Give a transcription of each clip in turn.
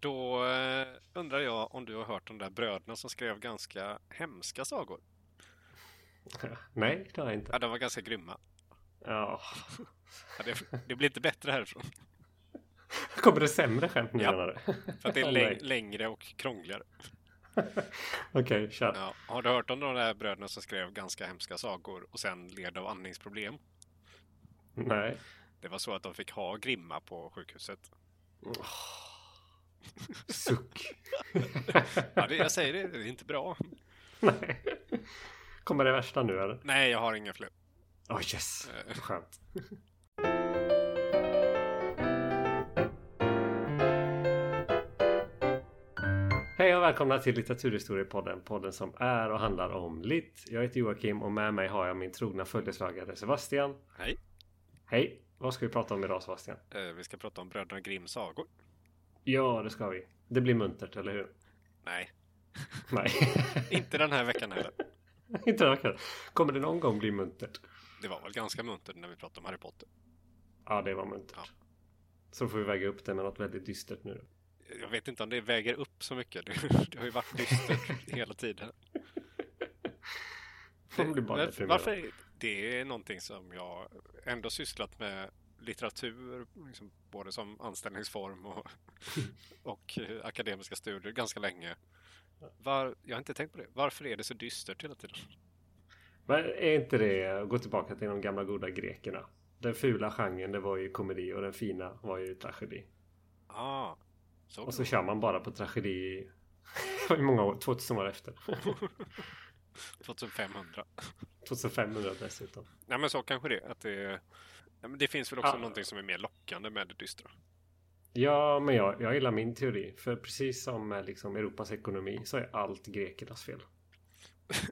Då eh, undrar jag om du har hört de där bröderna som skrev ganska hemska sagor? Nej, det har jag inte. Ja, de var ganska grymma. Ja. Ja, det, det blir inte bättre härifrån. Kommer det sämre skämt nu Ja. För att det är läng- längre och krångligare. Okej, kör. Ja. Har du hört om de där bröderna som skrev ganska hemska sagor och sen led av andningsproblem? Nej. Det var så att de fick ha grimma på sjukhuset. Suck. Ja, det, jag säger det, det är inte bra. Nej. Kommer det värsta nu eller? Nej, jag har inga fler. Åh yes, Eh. skönt. Hej och välkomna till Litteraturhistoriepodden. Podden som är och handlar om litt. Jag heter Joakim och med mig har jag min trogna följeslagare Sebastian. Hej. Hej! Vad ska vi prata om idag Sebastian? Eh, Vi ska prata om bröderna Grimms sagor. Ja, det ska vi. Det blir muntert, eller hur? Nej, Nej. inte den här veckan heller. Inte den här kvällen. Kommer det någon gång bli muntert? Det var väl ganska muntert när vi pratade om Harry Potter. Ja, det var muntert. Ja. Så får vi väga upp det med något väldigt dystert nu. Jag vet inte om det väger upp så mycket. Det, det har ju varit dystert hela tiden. Deprimerad. varför? Det är någonting som jag ändå sysslat med litteratur, liksom både som anställningsform och, och eh, akademiska studier ganska länge. Var, jag har inte tänkt på det. Varför är det så dystert hela tiden? Men är inte det, gå tillbaka till de gamla goda grekerna. Den fula genren det var ju komedi och den fina var ju tragedi. Ah, så. Och så kör man bara på tragedi i många år, 2000 år efter. 2500. 2500 dessutom. Nej men så kanske det. Att det, ja, men det finns väl också Ja. någonting som är mer lockande med det dystra. Ja, men jag, jag gillar min teori. För precis som med liksom Europas ekonomi så är allt grekernas fel.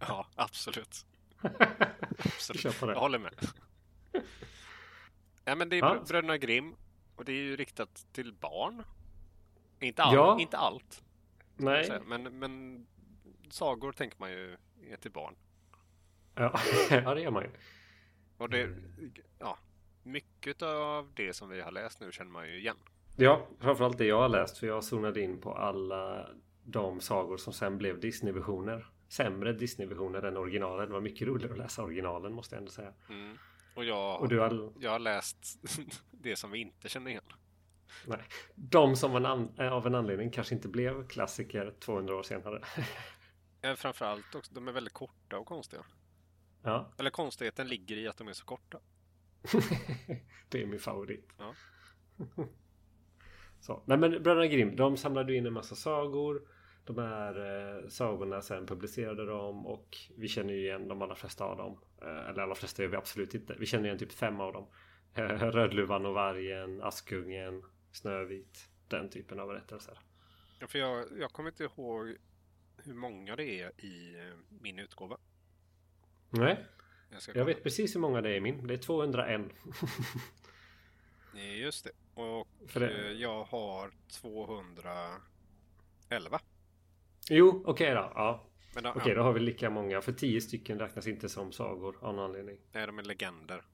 Ja, absolut. Absolut. Jag håller med. Ja, men det är Ja. Br- Bröderna Grimm och det är ju riktat till barn. Inte, all, Ja. inte allt, Nej. men, men sagor tänker man ju är till barn. Ja. ja, det gör man ju. Och det, ja, mycket av det som vi har läst nu känner man ju igen. Ja, framförallt det jag har läst. För jag zonade in på alla de sagor som sen blev Disney-versioner. Sämre Disney-versioner än originalen. Det var mycket roligare att läsa originalen måste jag ändå säga. Mm. Och jag, Och du har... jag har läst det som vi inte känner igen. Nej. De som av en, an... av en anledning kanske inte blev klassiker 200 år senare. Eh, Framförallt också, de är väldigt korta och konstiga. Ja, Eller konstigheten ligger i att de är så korta. det är min favorit. Ja. Så. Nej men Bröderna Grimm, de samlade in en massa sagor. De här eh, sagorna sen publicerade de och vi känner ju igen de allra flesta av dem. Eh, eller alla flesta gör vi absolut inte. Vi känner igen typ fem av dem. Eh, Rödluvan och vargen, Askungen, Snövit. Den typen av berättelser. Ja, för jag, jag kommer inte ihåg hur många det är i eh, min utgåva. Nej, Jag, jag vet precis hur många det är i min. Det är 201. Nej, Just det. Och det- eh, jag har 211. Jo, okej då. Ja. Men Okej, ja, då har vi lika många. För 10 stycken räknas inte som sagor av någon anledning. nej, de är legender.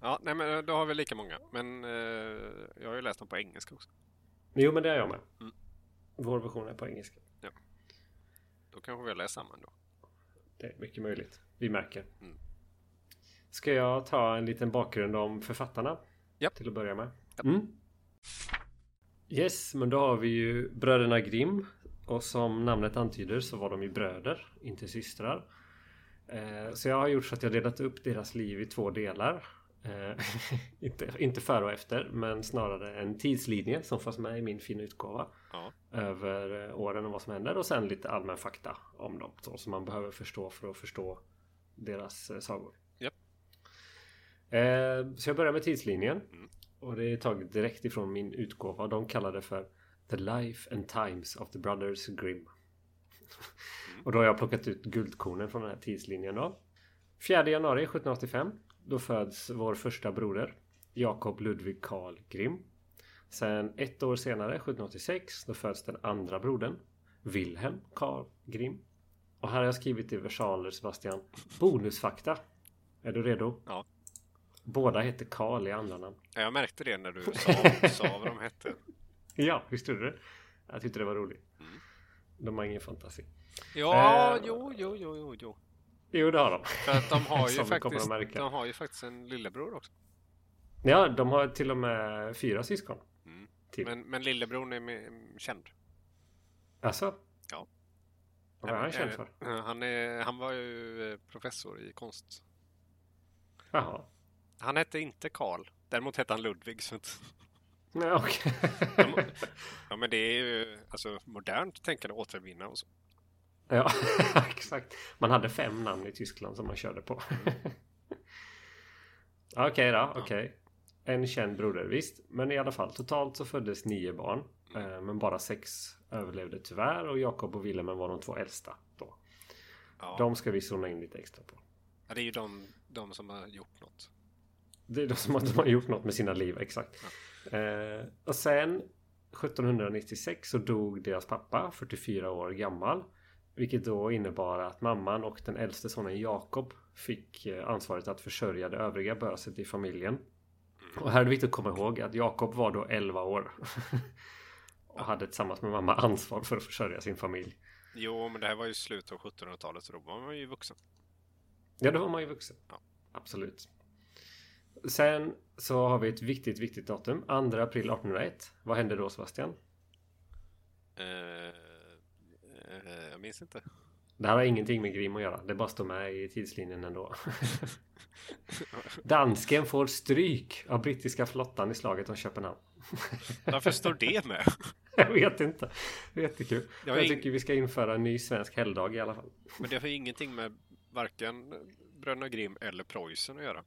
Ja, nej, men eh, då har vi lika många. Men eh, jag har ju läst dem på engelska också. Jo, men det är jag med. Mm. Vår version är på engelska. Då kanske vi har läst samma ändå. Det är mycket möjligt. Vi märker. Mm. Ska jag ta en liten bakgrund om författarna? Japp. Till att börja med. Japp. Mm. Yes, men då har vi ju bröderna Grimm. Och som namnet antyder så var de ju bröder, inte systrar. Eh, så jag har gjort så att jag delat upp deras liv i två delar. Eh, inte, inte före och efter, men snarare en tidslinje som fanns med i min fina utgåva Ja, över eh, åren och vad som händer och sen lite allmän fakta om dem så, som man behöver förstå för att förstå deras eh, sagor. Japp. Eh, så jag börjar med tidslinjen Mm. och det är taget direkt ifrån min utgåva. De kallar det för The Life and Times of the Brothers Grimm. och då har jag plockat ut guldkornen från den här tidslinjen då. 4 januari 1785 då föds vår första broder Jakob Ludvig Karl Grimm. Sen ett år senare, 1786, då föds den andra brodern Wilhelm Karl Grimm. Och här har jag skrivit i versaler Sebastian. Bonusfakta. Är du redo? Ja. Båda heter Karl i andra namn. Ja, Jag märkte det när du sa, sa vad de hette. Ja, visst gjorde du? Jag tyckte det var roligt. Mm. De har ingen fantasi. Ja, Eh. jo, jo, jo, jo, jo. Jo, det har de. För att de har ju faktiskt, de har ju faktiskt en lillebror också. Ja, de har till och med fyra syskon. Mm. Till. Men, men lillebror är med, känd. Alltså? Ja. Vad är han känd Eh, för? Han, är, han var ju eh, professor i konst. Jaha. Han hette inte Karl. Däremot hette han Ludvig. Så att, Nej, okej. ja, men det är ju alltså, modernt tänkande återvinna och så. Ja, exakt. Man hade fem namn i Tyskland som man körde på. Okej då, okej. En känd broder, visst. Men i alla fall, totalt så föddes nio barn. Eh, Men bara sex överlevde tyvärr och Jakob och Wilhelm var de två äldsta då. Ja. De ska vi zona in lite extra på. Ja, det är ju de, de som har gjort något. Det är de som de har gjort något med sina liv, exakt. Eh, och sen 1796 så dog deras pappa, 44 år gammal. Vilket då innebar att mamman och den äldste sonen Jakob fick eh, ansvaret att försörja det övriga böset i familjen. Och här är det viktigt att komma ihåg att Jakob var då 11 år. och hade tillsammans med mamma ansvar för att försörja sin familj. Jo, men det här var ju slutet av 1700-talet så då var man ju vuxen. Ja, då var man ju vuxen. Ja. Absolut. Sen så har vi ett viktigt, viktigt datum. 2 april 1801. Vad hände då Sebastian? Eh, eh, jag minns inte. Det här har ingenting med Grim att göra. Det bara står med i tidslinjen ändå. Dansken får stryk av brittiska flottan i slaget om Köpenhamn. Varför står det med? Jag vet inte. Det är jättekul. Jag Jag tycker vi ska införa en ny svensk helgdag i alla fall. Men det har ju ingenting med varken Bröderna Grimm eller Preussen att göra.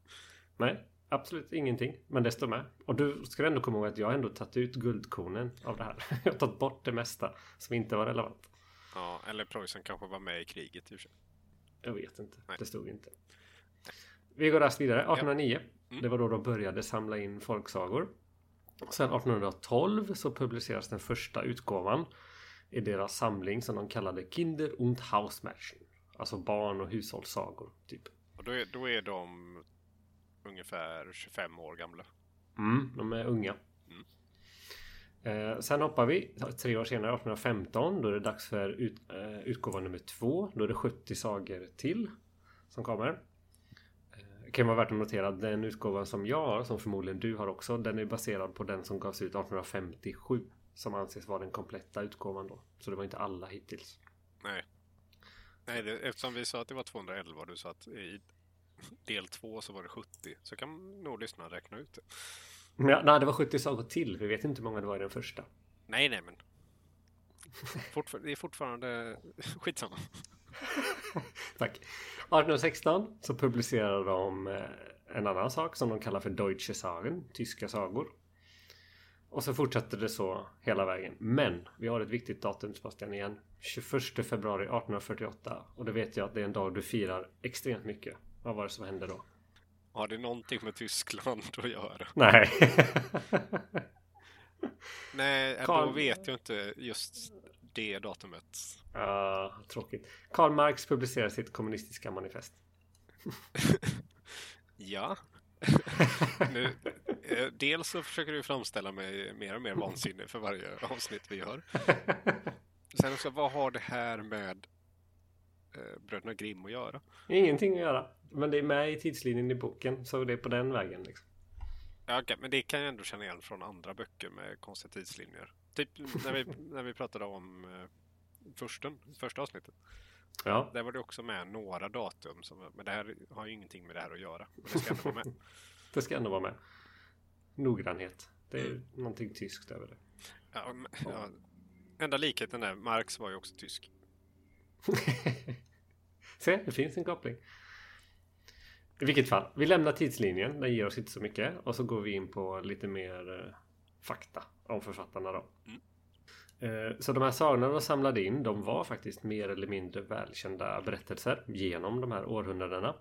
Nej, absolut ingenting. Men det står med. Och du ska ändå komma ihåg att jag ändå tagit ut guldkornen av det här. Jag har tagit bort det mesta som inte var relevant. Ja, eller Preussen kanske var med i kriget i och för sig. Jag vet inte. Nej. Det stod inte. Vi går raskt vidare. 1809. Mm. Det var då de började samla in folksagor. Sen 1812 så publiceras den första utgåvan i deras samling som de kallade Kinder und Hausmärchen. Alltså barn och hushållssagor. Typ. Och då är, då är de ungefär 25 år gamla. Mm, de är unga. Mm. Eh, sen hoppar vi tre år senare, 1815. Då är det dags för ut, eh, utgåva nummer två. Då är det 70 sagor till som kommer. Eh, Det kan vara värt att notera att den utgåvan som jag har, som förmodligen du har också, den är baserad på den som gavs ut 1857. Som anses vara den kompletta utgåvan då. Så det var inte alla hittills. Nej. Nej, det, eftersom vi sa att det var 211 och du sa att i del två så var det 70 så kan nog lyssnarna räkna ut det. Ja, nej, det var 70 sagor till. Vi vet inte hur många det var i den första. Nej, nej, men. Fortfar- det är fortfarande skitsamma. Tack. 1816 så publicerar de eh, en annan sak som de kallar för Deutsche Sagen, tyska sagor. Och så fortsätter det så hela vägen. Men vi har ett viktigt datum Sebastian igen. 21 februari 1848. Och det vet jag att det är en dag du firar extremt mycket. Vad var det som hände då? Har det någonting med Tyskland att göra? Nej. Nej, då Karl- vet jag inte just det datumet. Ah, tråkigt. Karl Marx publicerar sitt kommunistiska manifest. Ja. nu, eh, dels så försöker du framställa mig mer och mer vansinnig för varje avsnitt vi gör. Sen också, vad har det här med eh, Bröderna Grimm att göra? Ingenting att göra. Men det är med i tidslinjen i boken. Så det är på den vägen. Liksom. Ja, okej, men det kan jag ändå känna igen från andra böcker med konstiga tidslinjer. Typ när vi, när vi pratade om eh, försten, första avsnittet. Ja, Där var det också med några datum. Som, men det här har ju ingenting med det här att göra. Men det ska ändå vara med. det ska ändå vara med. Noggrannhet. Det är någonting tyskt över det. Ja, men- ja, enda likheten är Marx var ju också tysk. Se, det finns en koppling. I vilket fall, vi lämnar tidslinjen. Den ger oss inte så mycket. Och så går vi in på lite mer eh, fakta om författarna då. Mm. Så de här sagorna de samlade in, de var faktiskt mer eller mindre välkända berättelser genom de här århundradena.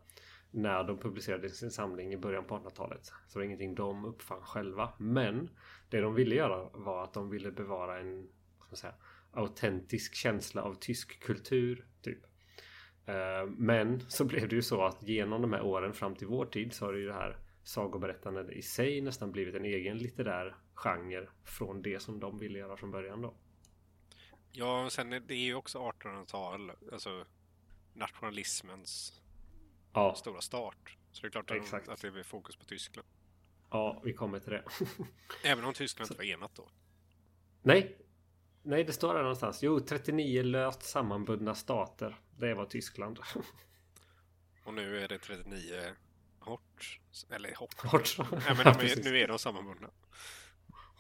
När de publicerade sin samling i början på 1800-talet. Så det var ingenting de uppfann själva. Men det de ville göra var att de ville bevara en vad ska man säga, autentisk känsla av tysk kultur. Typ. Eh, Men så blev det ju så att genom de här åren fram till vår tid så har det ju det här sagoberättande i sig nästan blivit en egen litterär genre från det som de ville göra från början då. Ja, sen är det ju också 1800-tal, alltså nationalismens ja. stora start. Så det är klart Exakt. att det blir fokus på Tyskland. Ja, vi kommer till det. Även om Tyskland inte var enat då? Nej. Nej, det står där någonstans. Jo, 39 löst sammanbundna stater. Det var Tyskland. Och nu är det 39 hårt. Eller hårt. hårt. Nej, men de är, nu är de sammanbundna.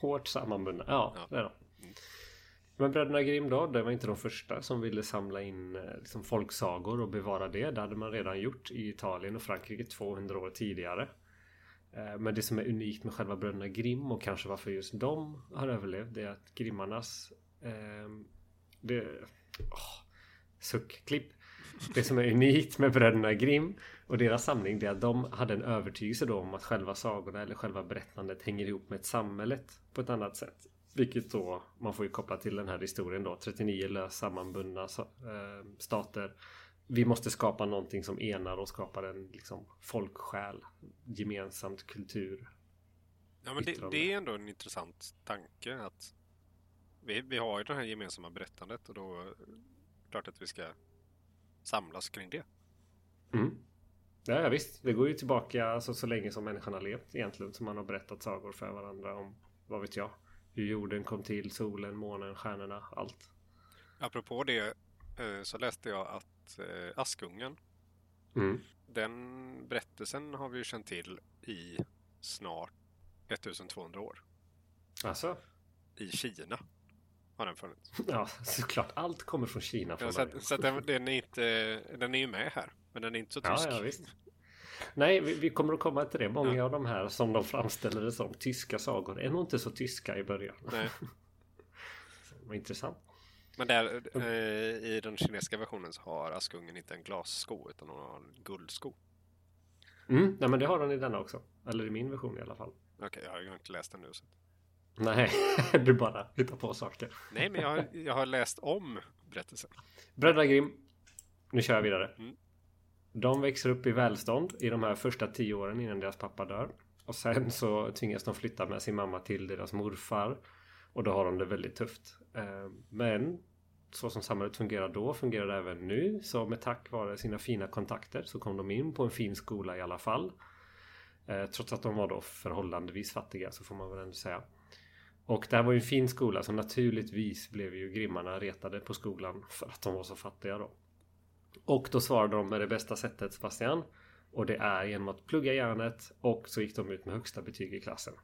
Hårt sammanbundna. Ja, ja. det är de. Mm. Men Bröderna Grimm då, det var inte de första som ville samla in eh, liksom, folksagor och bevara det. Det hade man redan gjort i Italien och Frankrike 200 år tidigare. Eh, men det som är unikt med själva Bröderna Grimm och kanske varför just de har överlevt det är att Grimmarnas det, oh, Suckklipp Det som är unikt med Bröderna Grimm och deras samling det är att de hade en övertygelse då om att själva sagorna eller själva berättandet hänger ihop med samhället på ett annat sätt. Vilket då man får ju koppla till den här historien då 39 lös sammanbundna eh, stater vi måste skapa någonting som enar och skapar en liksom, folksjäl. Gemensamt kultur. Ja men det, det, är ändå en intressant tanke att vi, vi har ju det här gemensamma berättandet och då är det klart att vi ska samlas kring det. Mm. Ja, ja visst, det går ju tillbaka alltså, så länge som människan har levt egentligen. Som man har berättat sagor för varandra om, vad vet jag, hur jorden kom till, solen, månen, stjärnorna, allt. Apropå det eh, så läste jag att eh, Askungen. Mm. Den berättelsen har vi ju känt till i snart 1200 år. Alltså? I Kina har den funnits. Ja, såklart. Allt kommer från Kina från ja, Så, så den, den, är inte, den är ju med här, men den är inte så tysk. Ja, ja. Nej, vi, vi, kommer att komma till det. Många ja. av de här som de framställer det som tyska sagor är nog inte så tyska i början. Nej. Vad intressant. Men där eh, i den kinesiska versionen så har Askungen inte en glassko utan hon har en guldsko. Mm, nej men det har den i denna också. Eller i min version i alla fall. Okej, okay, jag har inte läst den nu. Så. Nej, du bara hittar på saker. Nej, men jag har, jag har läst om berättelsen. Bröderna Grimm. Nu kör jag vidare. Mm. De växer upp i välstånd i de här första tio åren innan deras pappa dör. Och sen så tvingas de flytta med sin mamma till deras morfar. Och då har de det väldigt tufft. Eh, men så som samhället fungerar då fungerar det även nu. Så med tack vare sina fina kontakter så kom de in på en fin skola i alla fall. Eh, trots att de var då förhållandevis fattiga så får man väl ändå säga. Och det här var ju en fin skola så naturligtvis blev ju grimmarna retade på skolan för att de var så fattiga då. Och då svarade de med det bästa sättet Sebastian. Och det är genom att plugga järnet och så gick de ut med högsta betyg i klassen.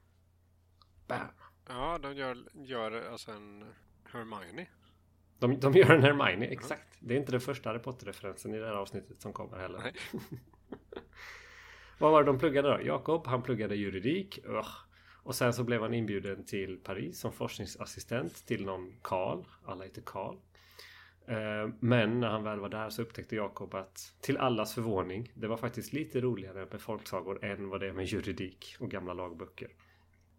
Bam! Ja, de gör, gör alltså en Hermione. De, de gör en Hermione, exakt. Mm. Det är inte den första Harry Potter-referensen i det här avsnittet som kommer heller. Vad var det de pluggade då? Jakob, han pluggade juridik. Ugh. Och sen så blev han inbjuden till Paris som forskningsassistent till någon Karl. Alla heter Karl. Eh, men när han väl var där så upptäckte Jakob att till allas förvåning det var faktiskt lite roligare med folksagor än vad det är med juridik och gamla lagböcker.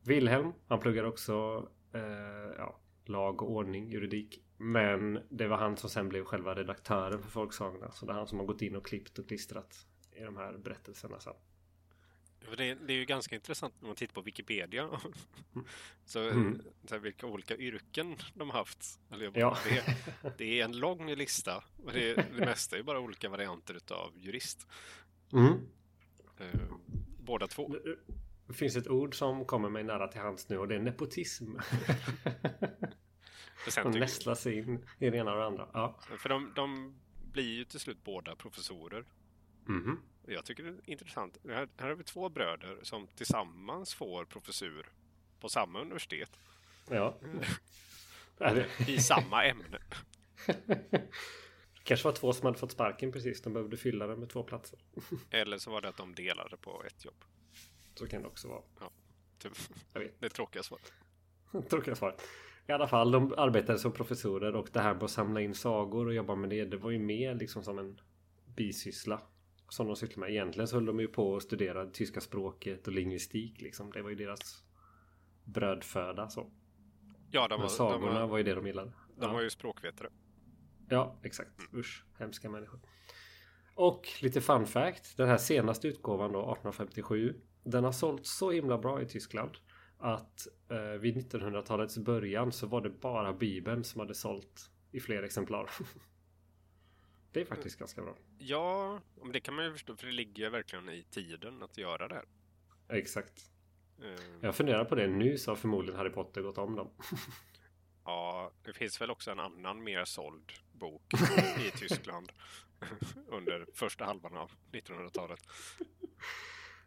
Wilhelm, han pluggar också eh, ja, lag och ordning, juridik. Men det var han som sen blev själva redaktören för folksagorna. Så det är han som har gått in och klippt och klistrat i de här berättelserna sen. Det, det är ju ganska intressant när man tittar på Wikipedia. så, mm. så här, vilka olika yrken de har haft. Eller, ja. det, det, är en lång lista. Och det, det mesta är bara olika varianter av jurist. Mm. Eh, båda två. Det finns ett ord som kommer mig nära till hands nu och det är nepotism. De nästlar sig in i det ena och det andra. Ja. För de, de blir ju till slut båda professorer. Mm. Jag tycker det är intressant. Här, här har vi två bröder som tillsammans får professur på samma universitet. Ja. I samma ämne. kanske var två som hade fått sparken precis. De behövde fylla den med två platser. Eller så var det att de delade på ett jobb. Så kan det också vara. Ja, typ. Jag vet. Det är tråkiga svaret. tråkiga svaret. I alla fall, de arbetade som professorer och det här med att samla in sagor och jobba med det, det var ju mer liksom som en bisyssla. Som de sysslade med. Egentligen så höll de ju på att studera tyska språket och lingvistik liksom. Det var ju deras brödföda så. Ja, de var, Men sagorna de var, var ju det de gillade. De ja. var ju språkvetare. Ja, exakt. Mm. Usch, hemska människor. Och lite fun fact. Den här senaste utgåvan då, 1857. den har sålt så himla bra i Tyskland att eh, vid 1900-talets början så var det bara Bibeln som hade sålt i fler exemplar. det är faktiskt ganska bra. Ja, men det kan man ju förstå för det ligger ju verkligen i tiden att göra det här. Exakt. Eh, Jag funderar på det nu så har förmodligen Harry Potter gått om dem. Ja, det finns väl också en annan mer såld bok i Tyskland under första halvan av 1900-talet.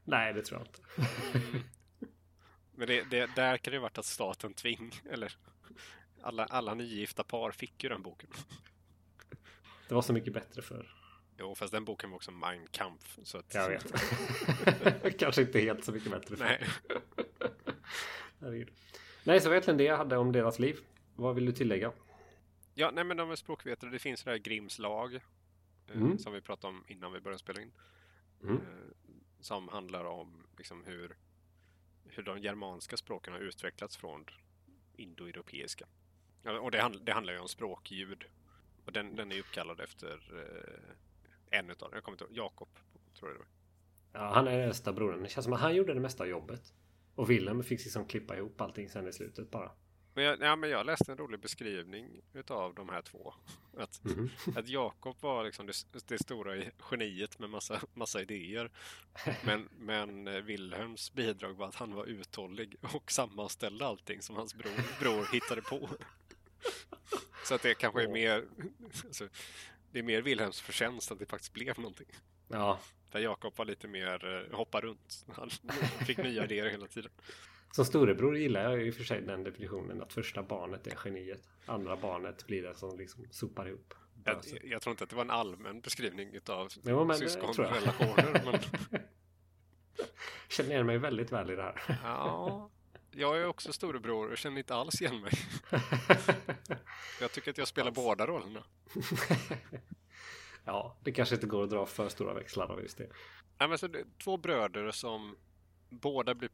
Nej, det tror jag inte. Men det, det, där kan det ju varit att staten tving, eller alla, alla nygifta par fick ju den boken. Det var så mycket bättre för. Jo, fast den boken var också Mein Kampf. Så att, Jag vet. Kanske inte helt så mycket bättre för. Nej. Nej, så egentligen det jag hade om deras liv. Vad vill du tillägga? Ja, nej men de är språkvetare. Det finns det här Grimms lag. eh, Mm. Som vi pratade om innan vi började spela in. Mm. Eh, som handlar om liksom hur, hur de germanska språken har utvecklats från indoeuropeiska. Och det, handl- det handlar ju om språkljud. Och den, den är uppkallad efter eh, en utav dem. Jag kommer inte ihåg. Jakob, tror jag det var. Ja, han är äldsta brodern. Det känns som att han gjorde det mesta av jobbet. Och Willem fick liksom klippa ihop allting sen i slutet bara. Men jag, ja, men jag läste en rolig beskrivning utav de här två. Att, Mhm. att Jakob var liksom det, det stora geniet med massa, massa idéer. Men, men eh, Wilhelms bidrag var att han var uthållig och sammanställde allting som hans bror, bror hittade på. Så att det kanske är mer alltså, Det är mer Wilhelms förtjänst att det faktiskt blev någonting. Ja, För Jakob var lite mer eh, hoppa runt. Han fick nya idéer hela tiden. som storebror gillar jag i och för sig den definitionen att första barnet är geniet. Andra barnet blir det som liksom sopar ihop. Jag, Öser. jag tror inte att det var en allmän beskrivning utav jag. syskonrelationer. Men, Känner igen mig väldigt väl i det här. ja, jag är också storebror och känner inte alls igen mig. Jag tycker att jag spelar båda rollerna. ja, det kanske inte går att dra för stora växlar av just det. Nej, men så det två bröder som båda blir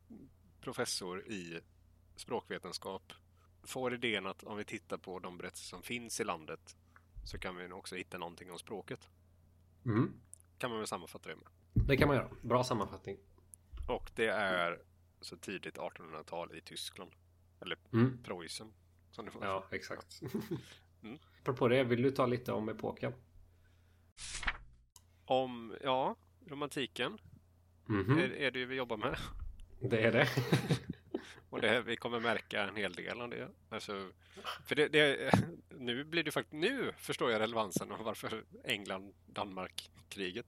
professor i språkvetenskap får idén att om vi tittar på de berättelser som finns i landet så kan vi nog också hitta någonting om språket. Mm. Kan man väl sammanfatta det med. Det kan man göra. Bra sammanfattning. Och det är så tidigt 1800-tal i Tyskland. Eller Mm. Preussen. Som det var. Ja, exakt. Mm. Apropå det, vill du ta lite om epoken? Om, ja, romantiken Mhm. är, är det vi jobbar med. Det är det. Och det, vi kommer märka en hel del av det. Alltså, för det, det, nu blir det faktiskt, nu förstår jag relevansen av varför England-Danmark-kriget.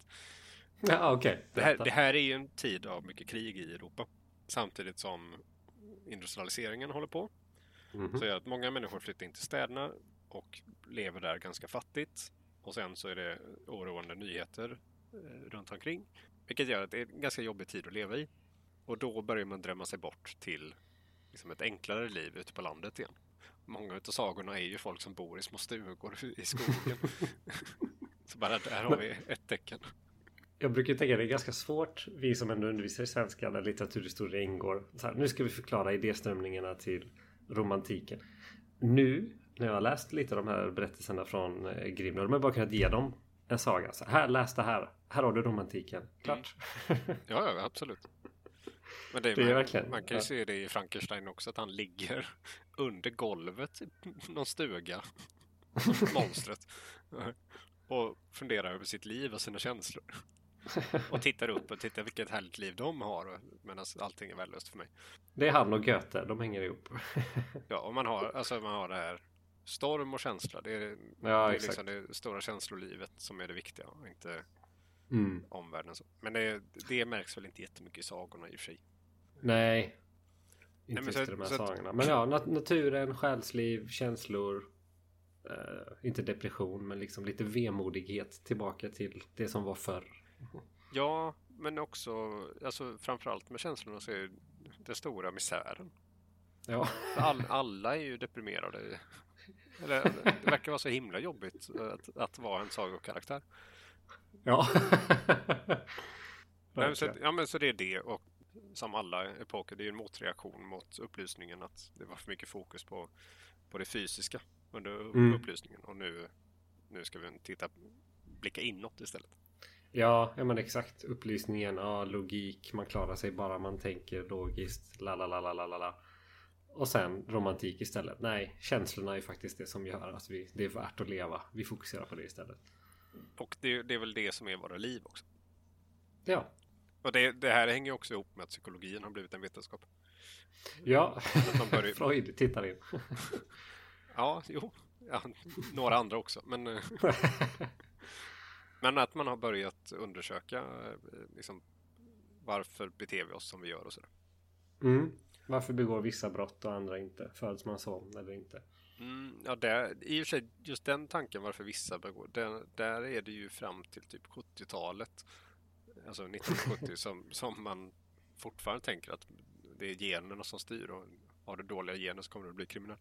ja, okej. Det här, det här är ju en tid av mycket krig i Europa. Samtidigt som industrialiseringen håller på. Mhm. Så gör att många människor flyttar in till städerna och lever där ganska fattigt. Och sen så är det oroande nyheter eh, runt omkring. Vilket gör att det är en ganska jobbig tid att leva i. Och då börjar man drömma sig bort till liksom ett enklare liv ute på landet igen. Många av sagorna är ju folk som bor i små stugor i skogen. så bara där har vi ett tecken. Jag brukar tänka att det är ganska svårt, vi som ändå undervisar i svenska där litteraturhistoria ingår. Här, nu ska vi förklara idéströmningarna till romantiken. Nu, när jag har läst lite av de här berättelserna från eh, Grimm, då har man bara kunnat ge dem en saga. Så här, läs det här. Här har du romantiken. Klart. Ja, ja absolut. Men det, Det är man, verkligen- man kan ju ja. se det i Frankenstein också, att han ligger under golvet i någon stuga, monstret, och funderar över sitt liv och sina känslor. Och tittar upp och tittar vilket härligt liv de har, medan allting är värdelöst för mig. Det är han och Goethe, de hänger ihop. Ja, och man har, alltså man har det här storm och känsla. Det är, Ja, det, är liksom det stora känslolivet som är det viktiga inte Mm. omvärlden. Men det, det märks väl inte jättemycket i sagorna i och för sig. Nej. Inte men just så- i de här så sagorna. Men ja, nat- naturen, själsliv, känslor. Eh, inte depression, men liksom lite vemodighet tillbaka till det som var förr. Ja, men också, alltså framförallt med känslorna så är den stora misären. Ja. All, alla är ju deprimerade. Eller, det verkar vara så himla jobbigt att, att vara en sagokaraktär. ja. Nej, så, ja, men så det är det och som alla epoker, det är en motreaktion mot upplysningen att det var för mycket fokus på, på det fysiska under Mm. upplysningen och nu, nu ska vi titta, blicka inåt istället. Ja, ja men exakt. Upplysningen, ja, logik, man klarar sig bara man tänker logiskt. La, la, la, la, la, la. Och sen romantik istället. Nej, känslorna är faktiskt det som gör att vi, det är värt att leva. Vi fokuserar på det istället. Och det, det är väl det som är våra liv också. Ja. Och det, det här hänger också ihop med att psykologin har blivit en vetenskap. Ja, börjar- Freud tittar in. Ja, jo. Ja, några andra också. Men, men att man har börjat undersöka eh, liksom, varför beter vi oss som vi gör och sådär. Mm. Varför begår vissa brott och andra inte? Föds man så eller inte? Mm, ja, där, i och för sig, just den tanken varför vissa begår, där, där är det ju fram till typ 70-talet, alltså 1970, som, som man fortfarande tänker att det är generna som styr och har du dåliga gener så kommer du bli kriminell.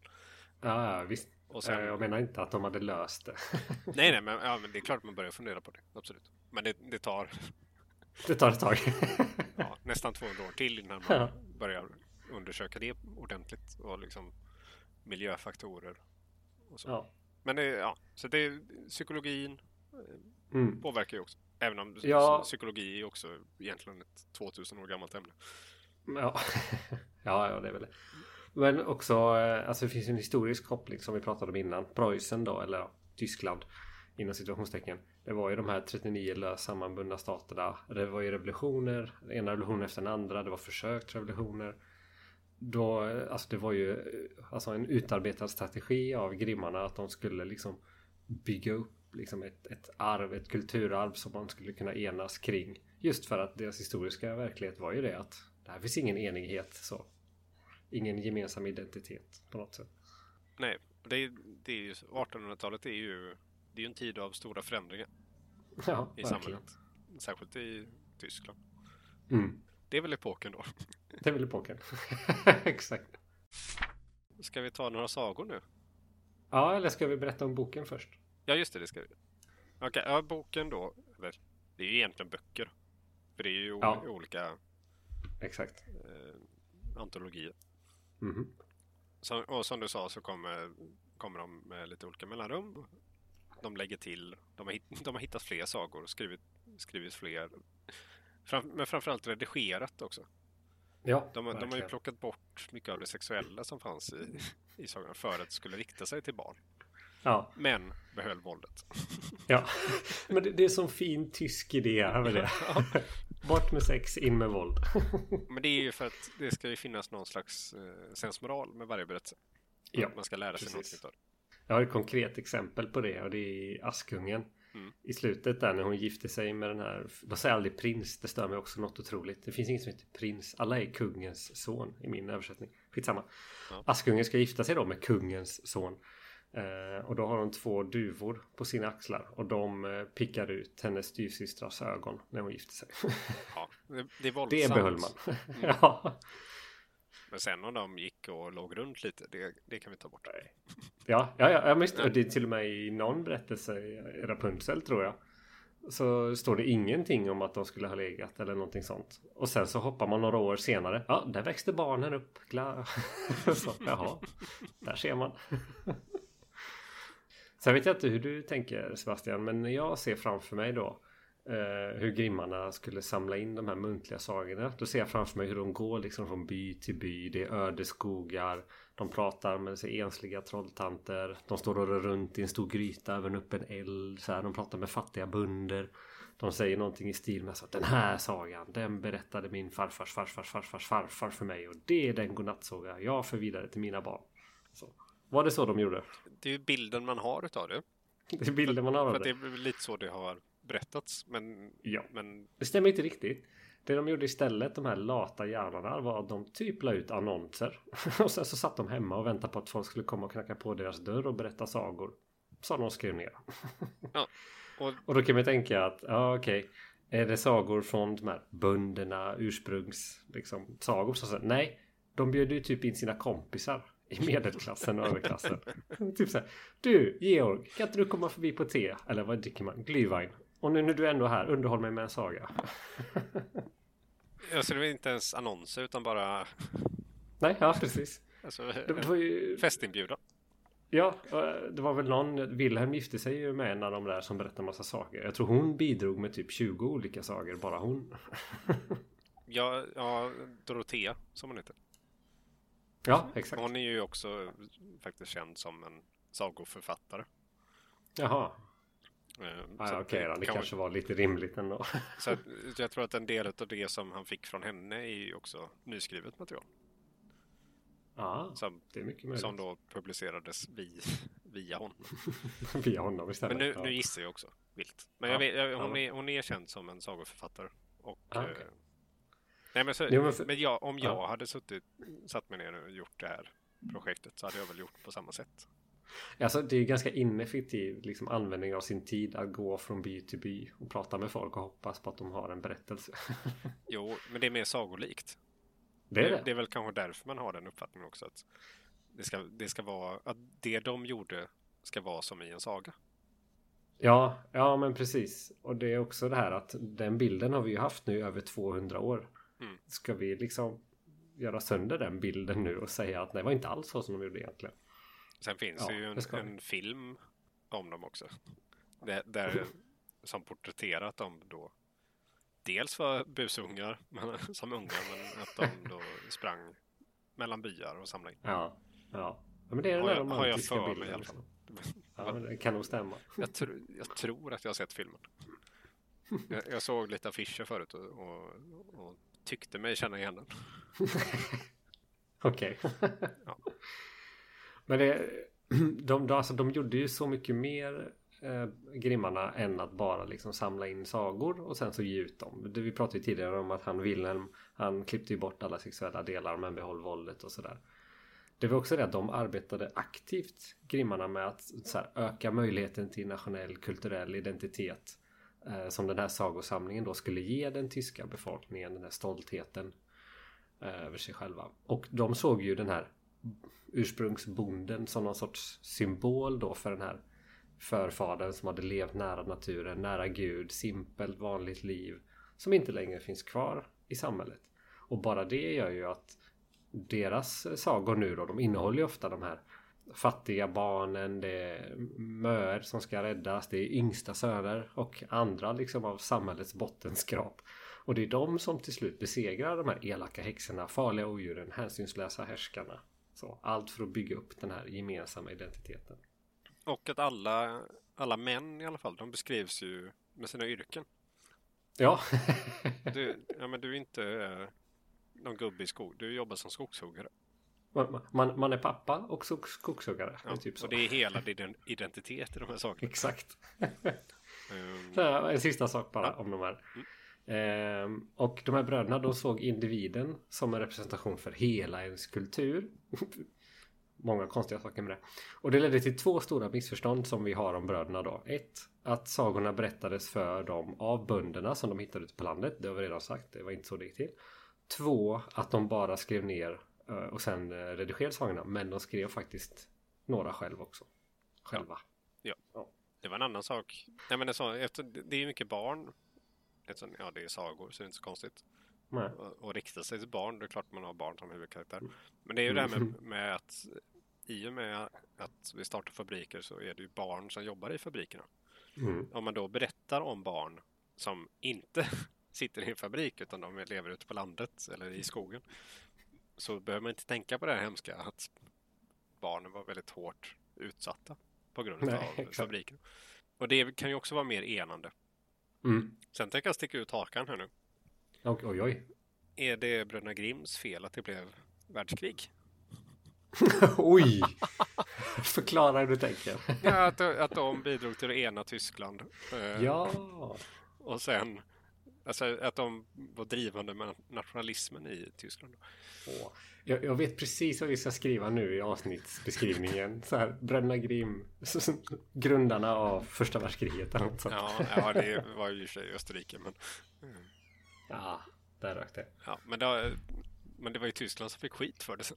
Ja, visst. Och sen, Eh, Jag menar inte att de hade löst det. nej, nej, men, ja, men det är klart man börjar fundera på det, absolut. Men det, det tar Det tar ett tag. ja, nästan 200 år till innan Ja. man börjar undersöka det ordentligt och liksom miljöfaktorer och så. Ja. Men det, ja, så det, psykologin Mm. påverkar ju också. Även om Ja. psykologi är också egentligen ett 2000 år gammalt ämne. Ja. ja, ja, det är väl det. Men också, eh, alltså det finns ju en historisk koppling som vi pratade om innan. Preussen då, eller ja, Tyskland inom situationstecken. Det var ju de här 39 lösa sammanbundna staterna. Det var ju revolutioner, den ena revolutionen efter den andra. Det var försök till revolutioner. Då, eh, alltså det var ju eh, alltså en utarbetad strategi av grimmarna att de skulle liksom bygga upp liksom ett, ett arv, ett kulturarv som man skulle kunna enas kring. Just för att deras historiska verklighet var ju det att det här finns ingen enighet så. Ingen gemensam identitet på något sätt. Nej, det, är- det är ju 1800-talet är ju det är ju en tid av stora förändringar Ja, i verkligen. samhället. Särskilt i Tyskland. Mm. Det är väl epoken då. Det är väl epoken. Exakt. Ska vi ta några sagor nu? Ja, eller ska vi berätta om boken först? Ja, just det, det ska vi. Okej, ja, boken då. Eller, det är ju egentligen böcker. För det är ju Ja. olika Exakt. eh, antologier. Mhm. Som, och som du sa så kommer, kommer de med lite olika mellanrum. De lägger till, de har, de har hittat fler sagor och skrivit, skrivit fler. Fram, men framförallt redigerat också. Ja, De, har- de har ju plockat bort mycket av det sexuella som fanns i, i sagorna för att det skulle rikta sig till barn. Ja, Men behöll våldet. ja. Men det, det är som fin tysk idé det. Bort med sex, in med våld. Men det är ju för att det ska ju finnas någon slags eh, sensmoral med varje berättelse. Ja, man ska lära sig precis. av det. Jag har ett konkret exempel på det och det är Askungen. Mm. I slutet där när hon gifter sig med den här, de säger aldrig prins, det stör mig också något otroligt. Det finns inget som heter prins, alla är kungens son i min översättning. Skitsamma. Ja. Askungen ska gifta sig då med kungens son. Eh, och då har hon två duvor på sina axlar och de eh, pickar ut hennes styvsystrars ögon när hon gifter sig. Ja, det, det är våldsamt. det behöll man. ja. Men sen om de gick och låg runt lite, det, det kan vi ta bort. Ja, ja, ja, ja just, och det är till och med i någon berättelse i Rapunzel tror jag. Så står det ingenting om att de skulle ha legat eller någonting sånt. Och sen så hoppar man några år senare. Ja, där växte barnen upp. Så, jaha, där ser man. Sen vet jag inte hur du tänker Sebastian, men jag ser framför mig då eh, hur grimmarna skulle samla in de här muntliga sagorna. Då ser jag framför mig hur de går liksom från by till by. Det är öde skogar. De pratar med sig ensliga trolltanter. De står och rör runt i en stor gryta över en öppen eld. Så här, de pratar med fattiga bönder. De säger någonting i stil med att den här sagan, den berättade min farfars farfars farfars farfar för mig och det är den godnattsaga jag för vidare till mina barn. Så. Var det så de gjorde? Det är ju bilden man har utav det. Det är bilden man har För av det det. är lite så det har berättats. Men, Ja. men Det stämmer inte riktigt. Det de gjorde istället, de här lata hjärnorna, var att de typ la ut annonser. Och sen så satt de hemma och väntade på att folk skulle komma och knacka på deras dörr och berätta sagor. Som de skrev ner. och, Och då kan man tänka att, ja okej. Är det sagor från de här bönderna, ursprungs, liksom, sagor? Så, så, nej, de bjöd ju typ in sina kompisar i medelklassen och överklassen. typ så här, du Georg, kan inte du komma förbi på te? Eller vad dricker man? Glühwein. Och nu när du är ändå här, underhåll mig med en saga. det var inte ens annonser utan bara Nej, ja precis. alltså, Det var ju... festinbjudan. Ja, eh, det var väl någon. Wilhelm gifte sig ju med en av de där som berättar massa saker. Jag tror hon bidrog med typ 20 olika sagor, bara hon. ja, ja, Dorotea som hon heter. Ja, exakt. Hon är ju också faktiskt känd som en sagoförfattare. Jaha. Eh, Ah, Okej okay, det kan- kanske var lite rimligt ändå. Så att, jag tror att en del av det som han fick från henne är ju också nyskrivet material. Ja, Som, det är mycket möjligt. som då publicerades vi, via honom. Via honom istället. Men nu, ja. nu gissar jag också vilt. Men Ja, jag vet, jag, ja, hon, men- är, hon är känd som en sagoförfattare. Och, Ah, eh, okej. Nej, men, så, Jo, men för- men jag, om jag Ja. hade suttit, satt mig ner och gjort det här projektet så hade jag väl gjort på samma sätt. Alltså det är ganska ineffektiv liksom, användning av sin tid att gå från by till by och prata med folk och hoppas på att de har en berättelse. Jo, men det är mer sagolikt. Det är det. det är väl kanske därför man har den uppfattningen också. Att det ska, det ska vara, att det de gjorde ska vara som i en saga. Ja, ja men precis. Och det är också det här att den bilden har vi ju haft nu i över 200 år. Mm. Ska vi liksom göra sönder den bilden nu och säga att det var inte alls så som de gjorde egentligen. Sen finns Ja, det ju det en, vi. en film om dem också. Där, där, som porträtterar att de då dels var busungar men, som unga men att de då sprang mellan byar och samlade in. Ja, ja. ja men det är den där jag- har jag romantiska mig bilden. alla liksom. Ja, det kan nog stämma. Jag, tr jag tror att jag har sett filmen. Jag, jag såg lite affischer förut och, och, och tyckte mig känna igen den. Okej. Ja. Men det, de, de, alltså, de gjorde ju så mycket mer eh, Grimmarna än att bara liksom samla in sagor och sen så ge ut dem. Vi pratade ju tidigare om att han Wilhelm han klippte ju bort alla sexuella delar men behöll våldet och sådär. Det var också det att de arbetade aktivt Grimmarna med att här, öka möjligheten till nationell kulturell identitet. Eh, som den här sagosamlingen då skulle ge den tyska befolkningen den här stoltheten eh, över sig själva. Och de såg ju den här ursprungsbonden som någon sorts symbol då för den här förfadern som hade levt nära naturen, nära Gud, simpelt vanligt liv som inte längre finns kvar i samhället. Och bara det gör ju att deras sagor nu då, de innehåller ju ofta de här fattiga barnen, det är möer som ska räddas, det är yngsta söner och andra liksom av samhällets bottenskrap. Och det är de som till slut besegrar de här elaka häxorna, farliga odjuren, hänsynslösa härskarna. Så, allt för att bygga upp den här gemensamma identiteten. Och att alla, alla män i alla fall, de beskrivs ju med sina yrken. Ja, Du, ja, men du är inte eh, någon gubbe i skog, du jobbar som skogshuggare. Man, man, man är pappa och skogshuggare. Ja, typ så. och det är hela din identitet i de här sakerna. Exakt. Ehm, här, en sista sak bara Ja. om de här. Ehm, och de här bröderna de såg individen som en representation för hela ens kultur. Många konstiga saker med det. Och det ledde till två stora missförstånd som vi har om bröderna då. Ett, att sagorna berättades för dem av bönderna som de hittade ute på landet. Det har vi redan sagt, det var inte så det gick till. Två, att de bara skrev ner och sen eh, redigerade sagorna. Men de skrev faktiskt några själv också. Själva. Det var en annan sak. Nej, men det, är så, efter, det är mycket barn. Eftersom, ja, det är sagor så det är inte så konstigt. Nej. Och, och rikta sig till barn, det är klart man har barn som huvudkaraktär. Men det är ju det här med, med att i och med att vi startar fabriker så är det ju barn som jobbar i fabrikerna. Mm. Om man då berättar om barn som inte sitter i en fabrik utan de lever ute på landet eller i skogen så behöver man inte tänka på det här hemska att barnen var väldigt hårt utsatta på grund Nej, av exakt. fabriken. Och det kan ju också vara mer enande. Mm. Sen tänker jag sticka ut hakan här nu. Oj, oj, oj. Är det Bröderna Grimms fel att det blev världskrig? Oj! Förklara hur du tänker. Ja, att, att de bidrog till att ena Tyskland. Eh, Ja. Och sen alltså, att de var drivande med nationalismen i Tyskland. Åh. Jag, jag vet precis vad vi ska skriva nu i avsnittsbeskrivningen. Så här, Bröderna Grimm, grundarna av första världskriget eller något sånt. Ja, ja det var ju i och för sig Österrike. Men, Ja, där rök det. ja, men, det, men det var ju Tyskland som fick skit för det sen.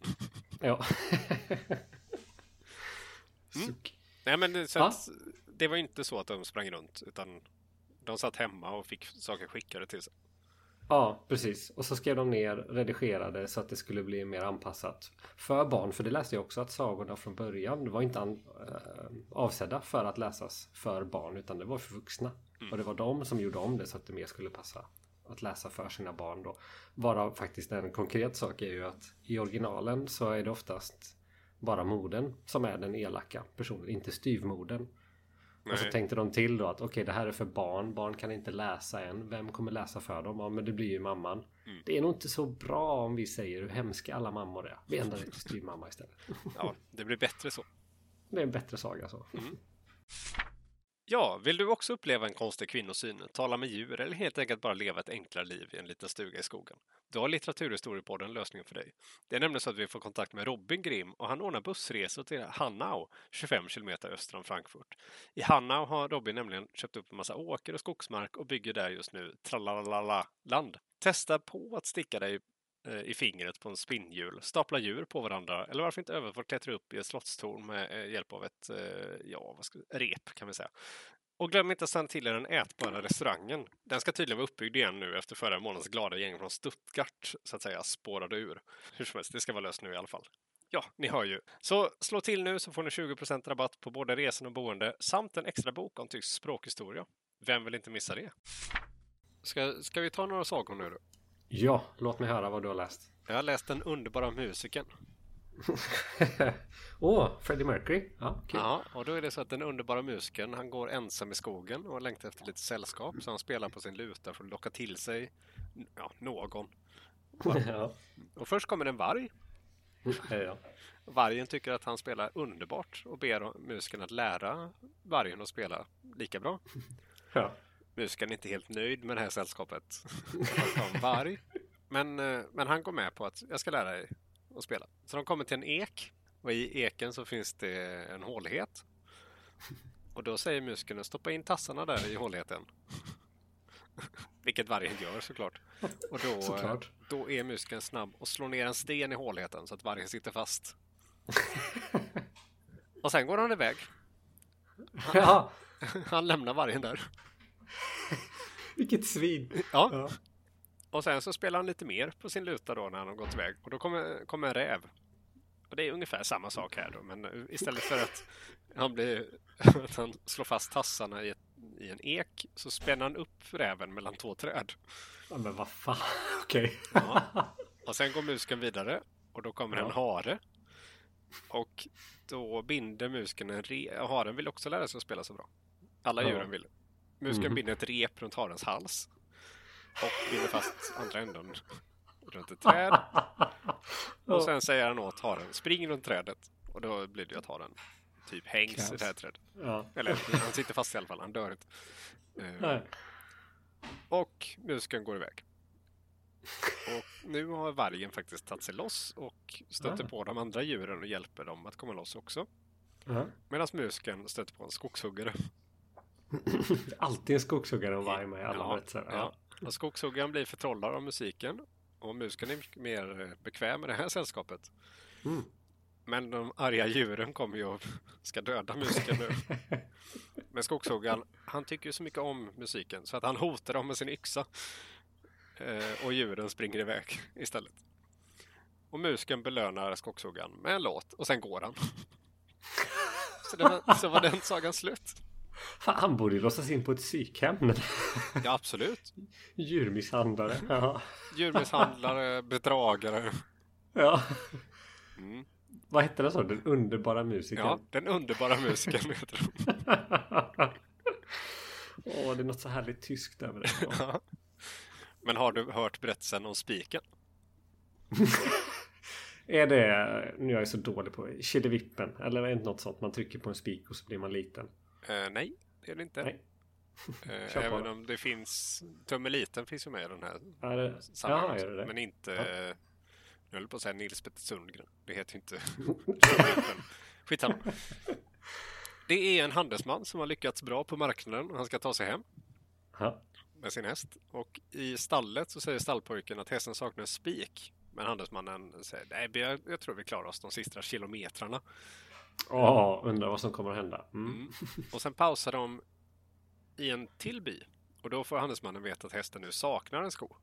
Ja. Mm. Nej, men så att, det var ju inte så att de sprang runt utan de satt hemma och fick saker skickade till sig. Ja, precis. Och så skrev de ner, redigerade så att det skulle bli mer anpassat för barn. För det läste jag också att sagorna från början var inte an, äh, avsedda för att läsas för barn utan det var för vuxna. Mm. Och det var de som gjorde om det så att det mer skulle passa att läsa för sina barn då. Bara faktiskt en konkret sak är ju att i originalen så är det oftast bara moden som är den elaka personen, inte styvmoden. Nej. Och så tänkte de till då att okej okay, det här är för barn. Barn kan inte läsa än. Vem kommer läsa för dem? Ja men det blir ju mamman. Mm. Det är nog inte så bra om vi säger hur hemska alla mammor är. Vi ändrar det till styvmamma istället. Ja, det blir bättre så. Det är en bättre saga så. Mm. Ja, vill du också uppleva en konstig kvinnosyn, tala med djur eller helt enkelt bara leva ett enklare liv i en liten stuga i skogen? Då har Litteraturhistoriepodden lösningen för dig. Det är nämligen så att vi får kontakt med Robin Grim och han ordnar bussresor till Hanau, 25 kilometer öster om Frankfurt. I Hanau har Robin nämligen köpt upp en massa åker och skogsmark och bygger där just nu tralalala-land. Testa på att sticka dig Eh, i fingret på en spinnhjul, stapla djur på varandra eller varför inte öva klättra upp i ett slottstorn med eh, hjälp av ett eh, ja, vad ska, rep kan vi säga. Och glöm inte att stanna till i den ätbara restaurangen. Den ska tydligen vara uppbyggd igen nu efter förra månadens glada gäng från Stuttgart, så att säga, spårade ur. Hur som helst, det ska vara löst nu i alla fall. Ja, ni hör ju. Så slå till nu så får ni 20% rabatt på både resan och boende samt en extra bok om tysk språkhistoria. Vem vill inte missa det? Ska, ska vi ta några sagor nu då? Ja, låt mig höra vad du har läst. Jag har läst Den underbara musiken. Åh, oh, Freddie Mercury. Ja, kul. ja, och då är det så att den underbara musikern, han går ensam i skogen och längtar efter lite sällskap. Så han spelar på sin luta för att locka till sig ja, någon. ja. Och först kommer en varg. Ja. Vargen tycker att han spelar underbart och ber musikern att lära vargen att spela lika bra. Ja. Musikern är inte helt nöjd med det här sällskapet. varg. Men, eh, men han går med på att jag ska lära dig att spela. Så de kommer till en ek och i eken så finns det en hålighet. Och då säger musikern stoppa in tassarna där i håligheten. Vilket vargen gör såklart. Och då, såklart. då är musikern snabb och slår ner en sten i håligheten så att vargen sitter fast. och sen går han iväg. Han, ja. han lämnar vargen där. Vilket svin! Ja. ja. Och sen så spelar han lite mer på sin luta då när han har gått iväg. Och då kommer, kommer en räv. Och det är ungefär samma sak här då. Men istället för att han, blir, att han slår fast tassarna i, ett, i en ek så spänner han upp räven mellan två träd. Ja, men vad fan, okej. Okay. Ja. Och sen går musken vidare och då kommer ja. en hare. Och då binder musken en re... Haren vill också lära sig att spela så bra. Alla ja. djuren vill. Musken mm. binder ett rep runt harens hals och binder fast andra änden runt ett träd. Och sen säger han åt haren, spring runt trädet. Och då blir det ju att haren typ hängs Kass. i det här trädet. Ja. Eller han sitter fast i alla fall, han dör inte. Uh, och muskeln går iväg. Och nu har vargen faktiskt tagit sig loss och stöter ah. på de andra djuren och hjälper dem att komma loss också. Uh Medan muskeln stöter på en skogshuggare. Alltid en skogshuggare och varg med i alla ja, berättelser. Ja. Och skogshuggaren blir förtrollad av musiken och musiken är mycket mer eh, bekväm med det här sällskapet. Mm. Men de arga djuren kommer ju och ska döda musiken nu. Men skogshuggaren, han tycker ju så mycket om musiken så att han hotar dem med sin yxa. Eh, och djuren springer iväg istället. Och musiken belönar skogshuggaren med en låt och sen går han. Så, var, så var den sagan slut. Han borde ju låsas in på ett psykhem. Ja, absolut. Djurmisshandlare. Ja. Djurmisshandlare, bedragare. Ja. Mm. Vad hette det så? Den underbara musikern? Ja, den underbara musikern heter den. Åh, det är något så härligt tyskt över det. Ja. Men har du hört berättelsen om spiken? är det, nu är jag så dålig på Killevippen, eller är det något sånt man trycker på en spik och så blir man liten? Uh, nej, det är det inte. Nej. Uh, även om det finns Tummeliten finns ju med i den här är det? Jaha, är det det? Men inte ja. Nu höll på att säga Nils Petter Sundgren. Det heter inte Skitsamma. Det är en handelsman som har lyckats bra på marknaden och han ska ta sig hem. Ha. Med sin häst. Och i stallet så säger stallpojken att hästen saknar spik. Men handelsmannen säger nej, jag, jag tror vi klarar oss de sista kilometrarna. Ja, undrar vad som kommer att hända. Mm. Mm. Och sen pausar de i en till by. Och då får handelsmannen veta att hästen nu saknar en sko.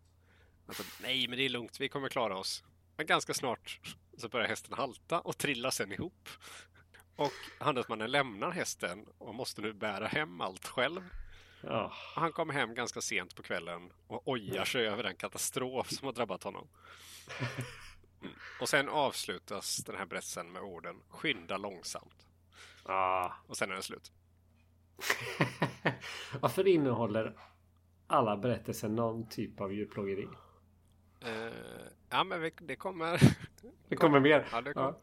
Alltså, nej, men det är lugnt, vi kommer klara oss. Men ganska snart så börjar hästen halta och trilla sen ihop. Och handelsmannen lämnar hästen och måste nu bära hem allt själv. Ja. Han kommer hem ganska sent på kvällen och ojar sig över den katastrof som har drabbat honom. Mm. Och sen avslutas den här berättelsen med orden skynda långsamt. Ah. Och sen är den slut. Varför innehåller alla berättelser någon typ av djurplågeri? Eh, ja, men vi, det kommer. Det kommer mer. Ja, det kommer. Ja.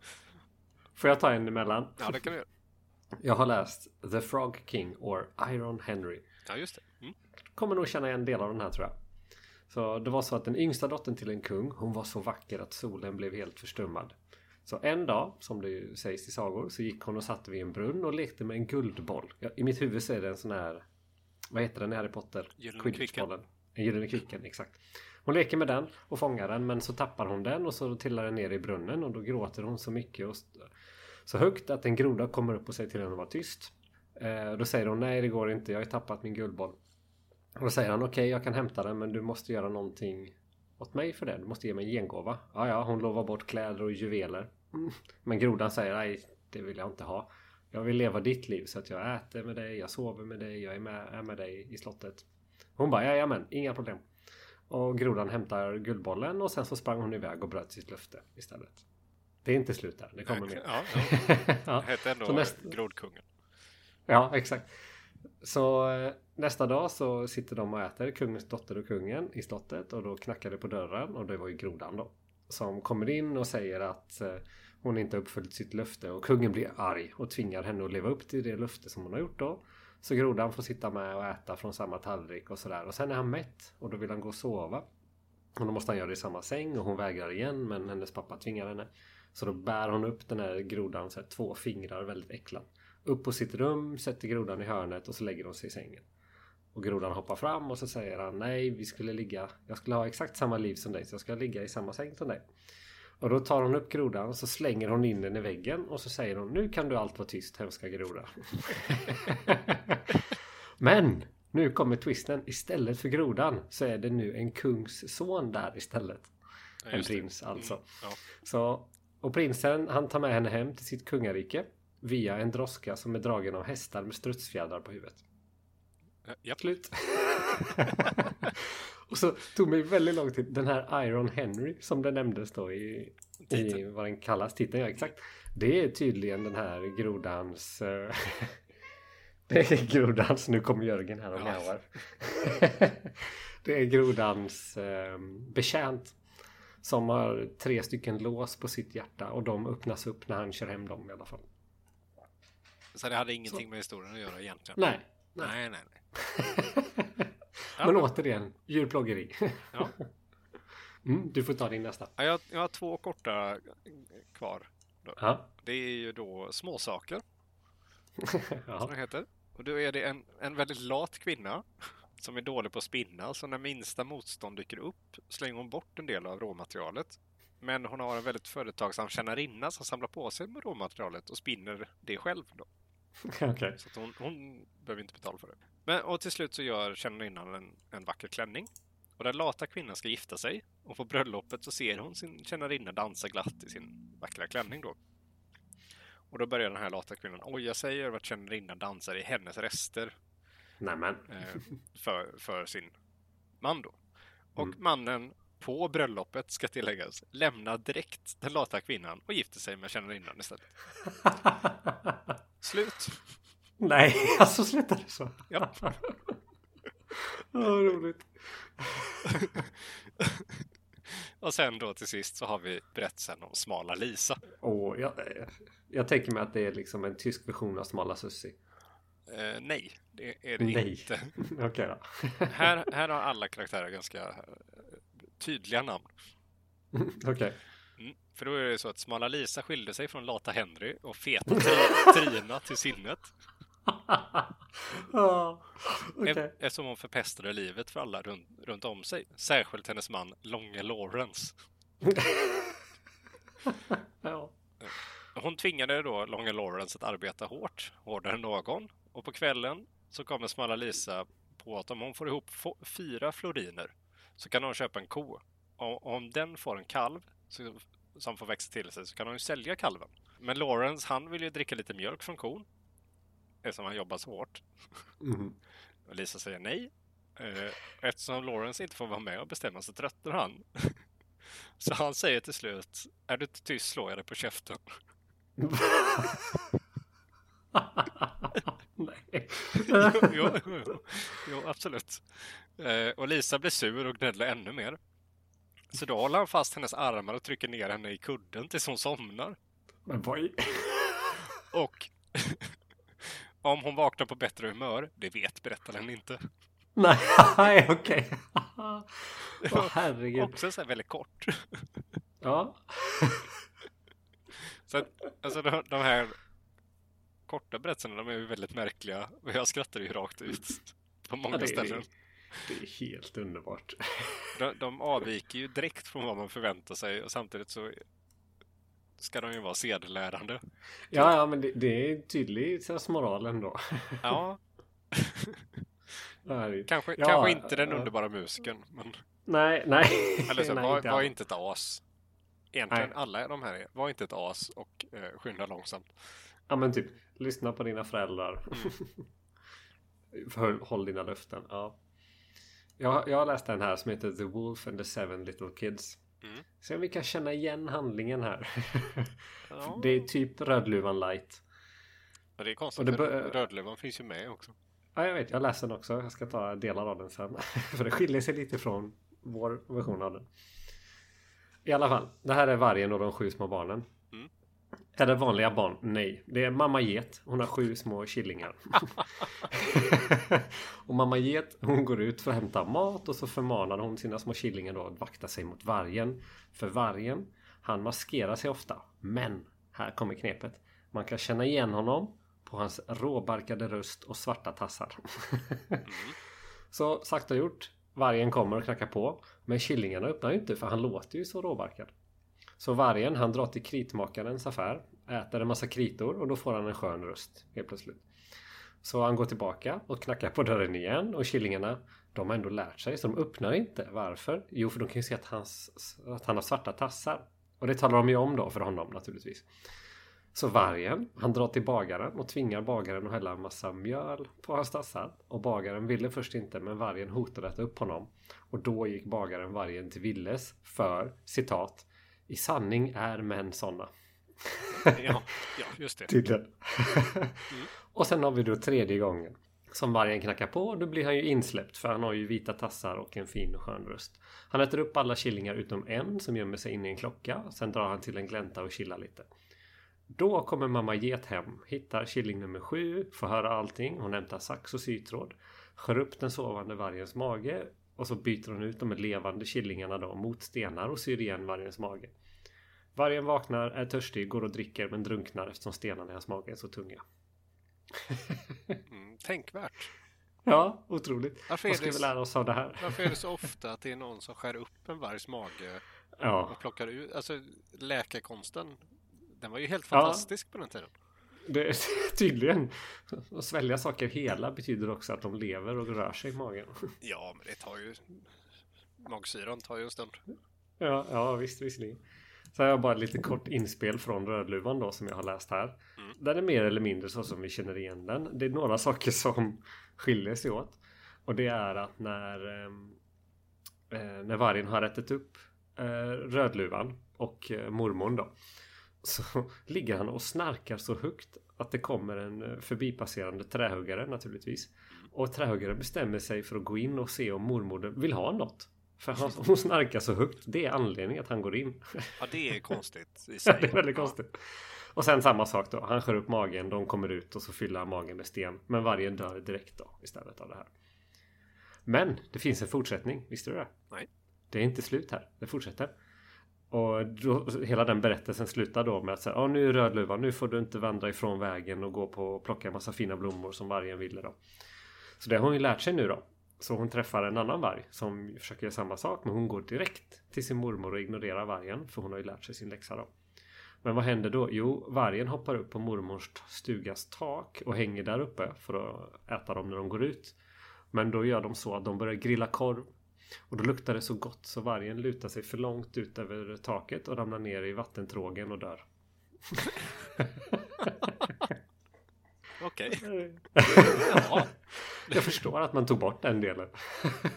Får jag ta en emellan? Ja, det kan du göra. Jag har läst The Frog King or Iron Henry. Ja, just det. Mm. Kommer nog känna en del av den här tror jag. Så det var så att den yngsta dottern till en kung, hon var så vacker att solen blev helt förstummad. Så en dag, som det sägs i sagor, så gick hon och satte vid en brunn och lekte med en guldboll. Ja, I mitt huvud så är det en sån här, vad heter den i Harry Potter? Gyllene Quidditchbollen. En gyllene kvicken, exakt. Hon leker med den och fångar den men så tappar hon den och så trillar den ner i brunnen och då gråter hon så mycket och så högt att en groda kommer upp och säger till henne att vara tyst. Eh, då säger hon nej det går inte, jag har tappat min guldboll. Och då säger han okej jag kan hämta den men du måste göra någonting åt mig för det. Du måste ge mig en gengåva. Ja, ja, hon lovar bort kläder och juveler. Mm. Men grodan säger nej, det vill jag inte ha. Jag vill leva ditt liv så att jag äter med dig, jag sover med dig, jag är med, är med dig i slottet. Hon bara jajamän, inga problem. Och grodan hämtar guldbollen och sen så sprang hon iväg och bröt sitt löfte istället. Det är inte slut där, det kommer mer. Ja, ja. Ja. Hette ändå näst- Grodkungen. Ja, exakt. Så eh, nästa dag så sitter de och äter, kungens dotter och kungen i slottet och då knackar det på dörren och det var ju grodan då. Som kommer in och säger att eh, hon inte har uppfyllt sitt löfte och kungen blir arg och tvingar henne att leva upp till det löfte som hon har gjort då. Så grodan får sitta med och äta från samma tallrik och sådär och sen är han mätt och då vill han gå och sova. Och då måste han göra det i samma säng och hon vägrar igen men hennes pappa tvingar henne. Så då bär hon upp den här grodan så här, två fingrar väldigt äcklad. Upp på sitt rum, sätter grodan i hörnet och så lägger hon sig i sängen. Och grodan hoppar fram och så säger han nej vi skulle ligga Jag skulle ha exakt samma liv som dig så jag ska ligga i samma säng som dig. Och då tar hon upp grodan och så slänger hon in den i väggen och så säger hon nu kan du allt vara tyst hemska groda. Men nu kommer twisten. Istället för grodan så är det nu en kungs son där istället. Ja, En prins alltså. Mm, ja. Så, och prinsen han tar med henne hem till sitt kungarike via en droska som är dragen av hästar med strutsfjädrar på huvudet. Eh, Japp. Slut. och så tog mig väldigt lång tid. Den här Iron Henry som det nämndes då i, i vad den kallas, titeln, ja exakt. Det är tydligen den här grodans eh, Det är grodans, nu kommer Jörgen här och Ja. mjauar. Det är grodans eh, betjänt. Som har tre stycken lås på sitt hjärta och de öppnas upp när han kör hem dem i alla fall. Så det hade ingenting med historien att göra egentligen? Nej. Nej, nej, nej. Ja, Men återigen, djurplågeri. Ja. Mm, du får ta din nästa. Ja, jag, jag har två korta kvar. Ja. Det är ju då småsaker, ja. som det heter. Och då är det en, en väldigt lat kvinna som är dålig på att spinna, så när minsta motstånd dyker upp slänger hon bort en del av råmaterialet. Men hon har en väldigt företagsam tjänarinna som samlar på sig med råmaterialet och spinner det själv. Då. Okej. Så hon, hon behöver inte betala för det. Men, och till slut så gör tjänarinnan en, en vacker klänning. Och den lata kvinnan ska gifta sig. Och på bröllopet så ser hon sin tjänarinna dansa glatt i sin vackra klänning då. Och då börjar den här lata kvinnan oja sig över att tjänarinnan dansar i hennes rester Nämen. eh, för, för sin man då. Och Mm. mannen på bröllopet, ska tilläggas, lämnar direkt den lata kvinnan och gifter sig med tjänarinnan istället. Slut! Nej, alltså slutar det så? Ja. Vad roligt. Och sen då till sist så har vi berättelsen om Smala Lisa. Och jag, jag tänker mig att det är liksom en tysk version av Smala Sussi. Eh, nej, det är det Nej. inte. Okej då. Här, här har alla karaktärer ganska eh, tydliga namn. Okej. Mm. För då är det så att Smala Lisa skilde sig från Lata Henry och Feta Tri- Trina till sinnet. Okej. Okay. Eftersom hon förpestade livet för alla runt, runt om sig. Särskilt hennes man Långe Lawrence. Ja. Hon tvingade då Långe Lawrence att arbeta hårt, hårdare än någon. Och på kvällen så kommer Smala Lisa på att om hon får ihop fyra floriner så kan hon köpa en ko om, om den får en kalv så, som får växa till sig så kan hon ju sälja kalven. Men Lawrence, han vill ju dricka lite mjölk från kon. Eftersom han jobbar så hårt. Mhm. Och Lisa säger nej. Eh, Eftersom Lawrence inte får vara med och bestämma så tröttnar han. Så han säger till slut, är du inte tyst slår jag dig på käften. Nej. jo, jo, jo, jo, absolut. Eh, och Lisa blir sur och gnäller ännu mer. Så då håller han fast hennes armar och trycker ner henne i kudden tills hon somnar. Men vad. Och om hon vaknar på bättre humör, det vet berättaren inte. Nej, okej. Åh, herregud. Också så här väldigt kort. Ja. Så att, alltså de, de här korta berättelserna, de är ju väldigt märkliga. Och jag skrattar ju rakt ut på många Ja, det, ställen. Det, är helt underbart. De, de avviker ju direkt från vad man förväntar sig och samtidigt så ska de ju vara sedelärande. Ja, ja, men det, det är tydligt så moral ändå. Ja, kanske, Ja, kanske inte den underbara musiken. Men, Nej, nej. eller så, nej, var, inte var inte ett as. Egentligen Nej. alla de här är, var inte ett as och eh, skynda långsamt. Ja, men typ. Lyssna på dina föräldrar. Håll, håll dina löften. Ja. Jag, jag har läst en här som heter The Wolf and the Seven Little Kids. Mm. Se om vi kan känna igen handlingen här. Ja. Det är typ Rödluvan light. Ja, det är konstigt, Och det för Rödluvan finns ju med också. Ja, jag vet. Jag läser den också. Jag ska ta delar av den sen. För det skiljer sig lite från vår version av den. I alla fall. Det här är vargen och de sju små barnen. Mm. Är det vanliga barn? Nej. Det är mamma get. Hon har sju små killingar. och mamma get hon går ut för att hämta mat och så förmanar hon sina små killingar då att vakta sig mot vargen. För vargen, han maskerar sig ofta. Men, här kommer knepet. Man kan känna igen honom på hans råbarkade röst och svarta tassar. Så sakta gjort. Vargen kommer och knackar på. Men killingarna öppnar ju inte för han låter ju så råbarkad. Så vargen han drar till kritmakarens affär. Äter en massa kritor och då får han en skön röst helt plötsligt. Så han går tillbaka och knackar på dörren igen och killingarna de har ändå lärt sig så de öppnar inte. Varför? Jo för de kan ju se att, hans, att han har svarta tassar. Och det talar de ju om då för honom naturligtvis. Så vargen, han drar till bagaren och tvingar bagaren att hälla en massa mjöl på hans tassar. Och bagaren ville först inte men vargen hotade att äta upp honom. Och då gick bagaren vargen till villes för, citat, i sanning är män sådana. Ja, ja just det. Tydligen. och sen har vi då tredje gången. Som vargen knackar på då blir han ju insläppt för han har ju vita tassar och en fin och skön röst. Han äter upp alla killingar utom en som gömmer sig inne i en klocka. Sen drar han till en glänta och chillar lite. Då kommer mamma get hem, hittar killing nummer sju, får höra allting. Hon hämtar sax och sytråd, skär upp den sovande vargens mage och så byter hon ut de levande killingarna då mot stenar och syr igen vargens mage. Vargen vaknar, är törstig, går och dricker men drunknar eftersom stenarna i hans mage är så tunga. Mm, tänkvärt. Ja, otroligt. Varför är, Vad ska vi det, lära oss av det här? varför är det så ofta att det är någon som skär upp en vargs mage Ja, och plockar ut... Alltså läkarkonsten, den var ju helt Ja. fantastisk på den tiden. Det tydligen. Att svälja saker hela betyder också att de lever och rör sig i magen. Ja, men det tar ju... Magsyran tar ju en stund. Ja, ja visst, visserligen. Så har jag bara lite kort inspel från Rödluvan då som jag har läst här. Mm. Den är mer eller mindre så som vi känner igen den. Det är några saker som skiljer sig åt. Och det är att när, ehm, eh, när vargen har ätit upp eh, Rödluvan och eh, mormon då. Så ligger han och snarkar så högt att det kommer en eh, förbipasserande trähuggare naturligtvis. Och trähuggaren bestämmer sig för att gå in och se om mormodern vill ha något. För han, hon snarkar så högt. Det är anledningen att han går in. Ja, det är konstigt i Ja, sig. det är väldigt konstigt. Och sen samma sak då. Han skär upp magen, de kommer ut och så fyller han magen med sten. Men vargen dör direkt då istället av det här. Men det finns en fortsättning, visste du det? Nej. Det är inte slut här, det fortsätter. Och då, hela den berättelsen slutar då med att säga, ja nu är Rödluvan, nu får du inte vandra ifrån vägen och gå på och plocka en massa fina blommor som vargen ville då. Så det har hon ju lärt sig nu då. Så hon träffar en annan varg som försöker göra samma sak men hon går direkt till sin mormor och ignorerar vargen för hon har ju lärt sig sin läxa då. Men vad händer då? Jo, vargen hoppar upp på mormors stugas tak och hänger där uppe för att äta dem när de går ut. Men då gör de så att de börjar grilla korv och då luktar det så gott så vargen lutar sig för långt ut över taket och ramlar ner i vattentrågen och dör. Okej. ja. Jag förstår att man tog bort den delen.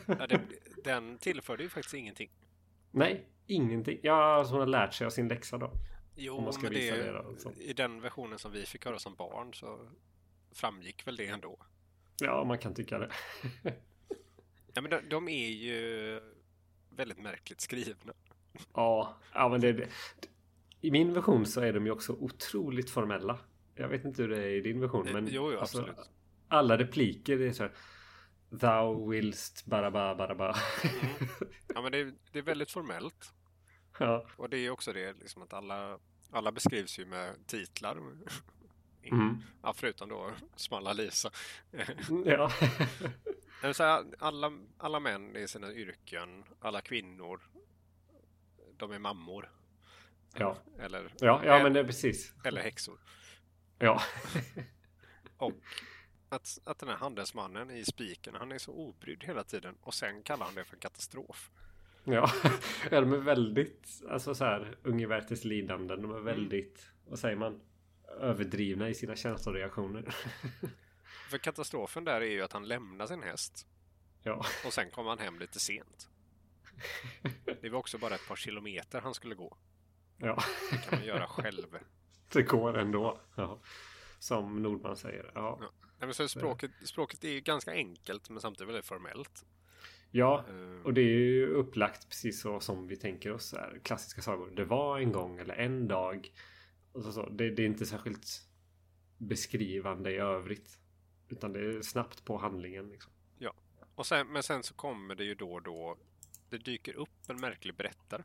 ja, det, den tillförde ju faktiskt ingenting. Nej, ingenting. Ja, alltså hon har lärt sig av sin läxa då. Jo, men det, det då, i den versionen som vi fick höra som barn så framgick väl det ändå. Ja, man kan tycka det. ja, men de, de, är ju väldigt märkligt skrivna. Ja, ja men det, I min version så är de ju också otroligt formella. Jag vet inte hur det är i din version, men jo, jo, alltså, alla repliker är så här. Thou willst baraba baraba. Mm. Ja, men det är, det är väldigt formellt. Ja. Och det är också det liksom att alla, alla beskrivs ju med titlar. Mm. Ja, förutom då Smalla Lisa. ja. alla, alla män i sina yrken, alla kvinnor, de är mammor. Ja, eller, ja, ja men det precis. Eller häxor. Ja. och att, att den här handelsmannen i spiken, han är så obrydd hela tiden och sen kallar han det för katastrof. Ja, de är väldigt, alltså så här, ungevertes lidanden. De är väldigt, mm. vad säger man, överdrivna i sina känsloreaktioner. För katastrofen där är ju att han lämnar sin häst. Ja. Och sen kommer han hem lite sent. Det var också bara ett par kilometer han skulle gå. Ja. Det kan man göra själv. Det går ändå. Ja. Som Nordman säger. Ja. ja. Nej, men så språket, språket är ganska enkelt men samtidigt väldigt formellt. Ja, eh. och det är ju upplagt precis så som vi tänker oss här, klassiska sagor. Det var en gång eller en dag. Och så, så. Det, det, är inte särskilt beskrivande i övrigt. Utan det är snabbt på handlingen. Liksom. Ja, och sen, men sen så kommer det ju då och då. Det dyker upp en märklig berättare.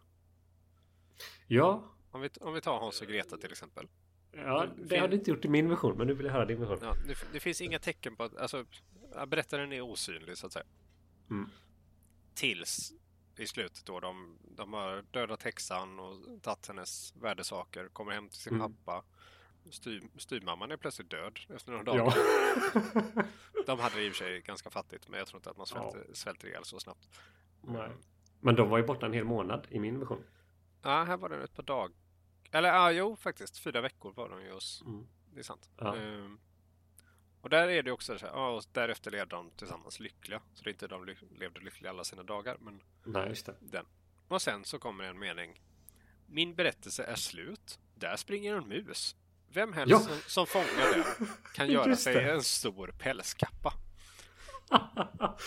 Ja. Om vi, om vi tar Hans och Greta till exempel. Ja, det, har du inte gjort i min version, men nu vill jag höra din version. Ja, det, det finns inga tecken på att, alltså, berättaren är osynlig så att säga. Mm. Tills i slutet då de, de har dödat häxan och tagit hennes värdesaker, kommer hem till sin mm. pappa. Styr, styrmamman är plötsligt död efter några dagar. Ja. de hade det i och för sig ganska fattigt, men jag tror inte att man svälter, ja. svälter ihjäl så snabbt. Nej. Men de var ju borta en hel månad i min version. Ja, här var det ett par dagar. Eller ja, jo faktiskt. Fyra veckor var de ju hos... Mm. Det är sant. Ja. Um, och där är det också så här, och därefter levde de tillsammans lyckliga. Så det är inte de levde lyckliga alla sina dagar, men... Nej, just det. Den. Och sen så kommer en mening. Min berättelse är slut. Där springer en mus. Vem helst ja. som, som fångar den kan göra sig en stor pälskappa.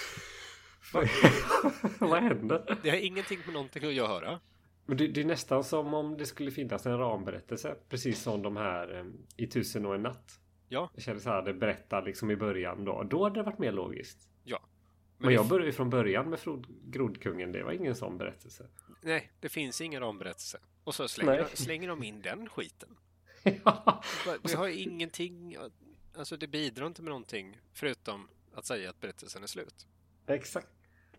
Vad händer? Det har ingenting med någonting att göra. Men det, det, är nästan som om det skulle finnas en ramberättelse. Precis som de här um, i Tusen och en natt. Ja. Jag känner så här, det berättar liksom i början då. Då hade det varit mer logiskt. Ja. Men, Men jag började ju från början med Grodkungen. Det var ingen sån berättelse. Nej, det finns ingen ramberättelse. Och så slänger, slänger de in den skiten. ja. Det har ingenting, alltså det bidrar inte med någonting förutom att säga att berättelsen är slut. Exakt.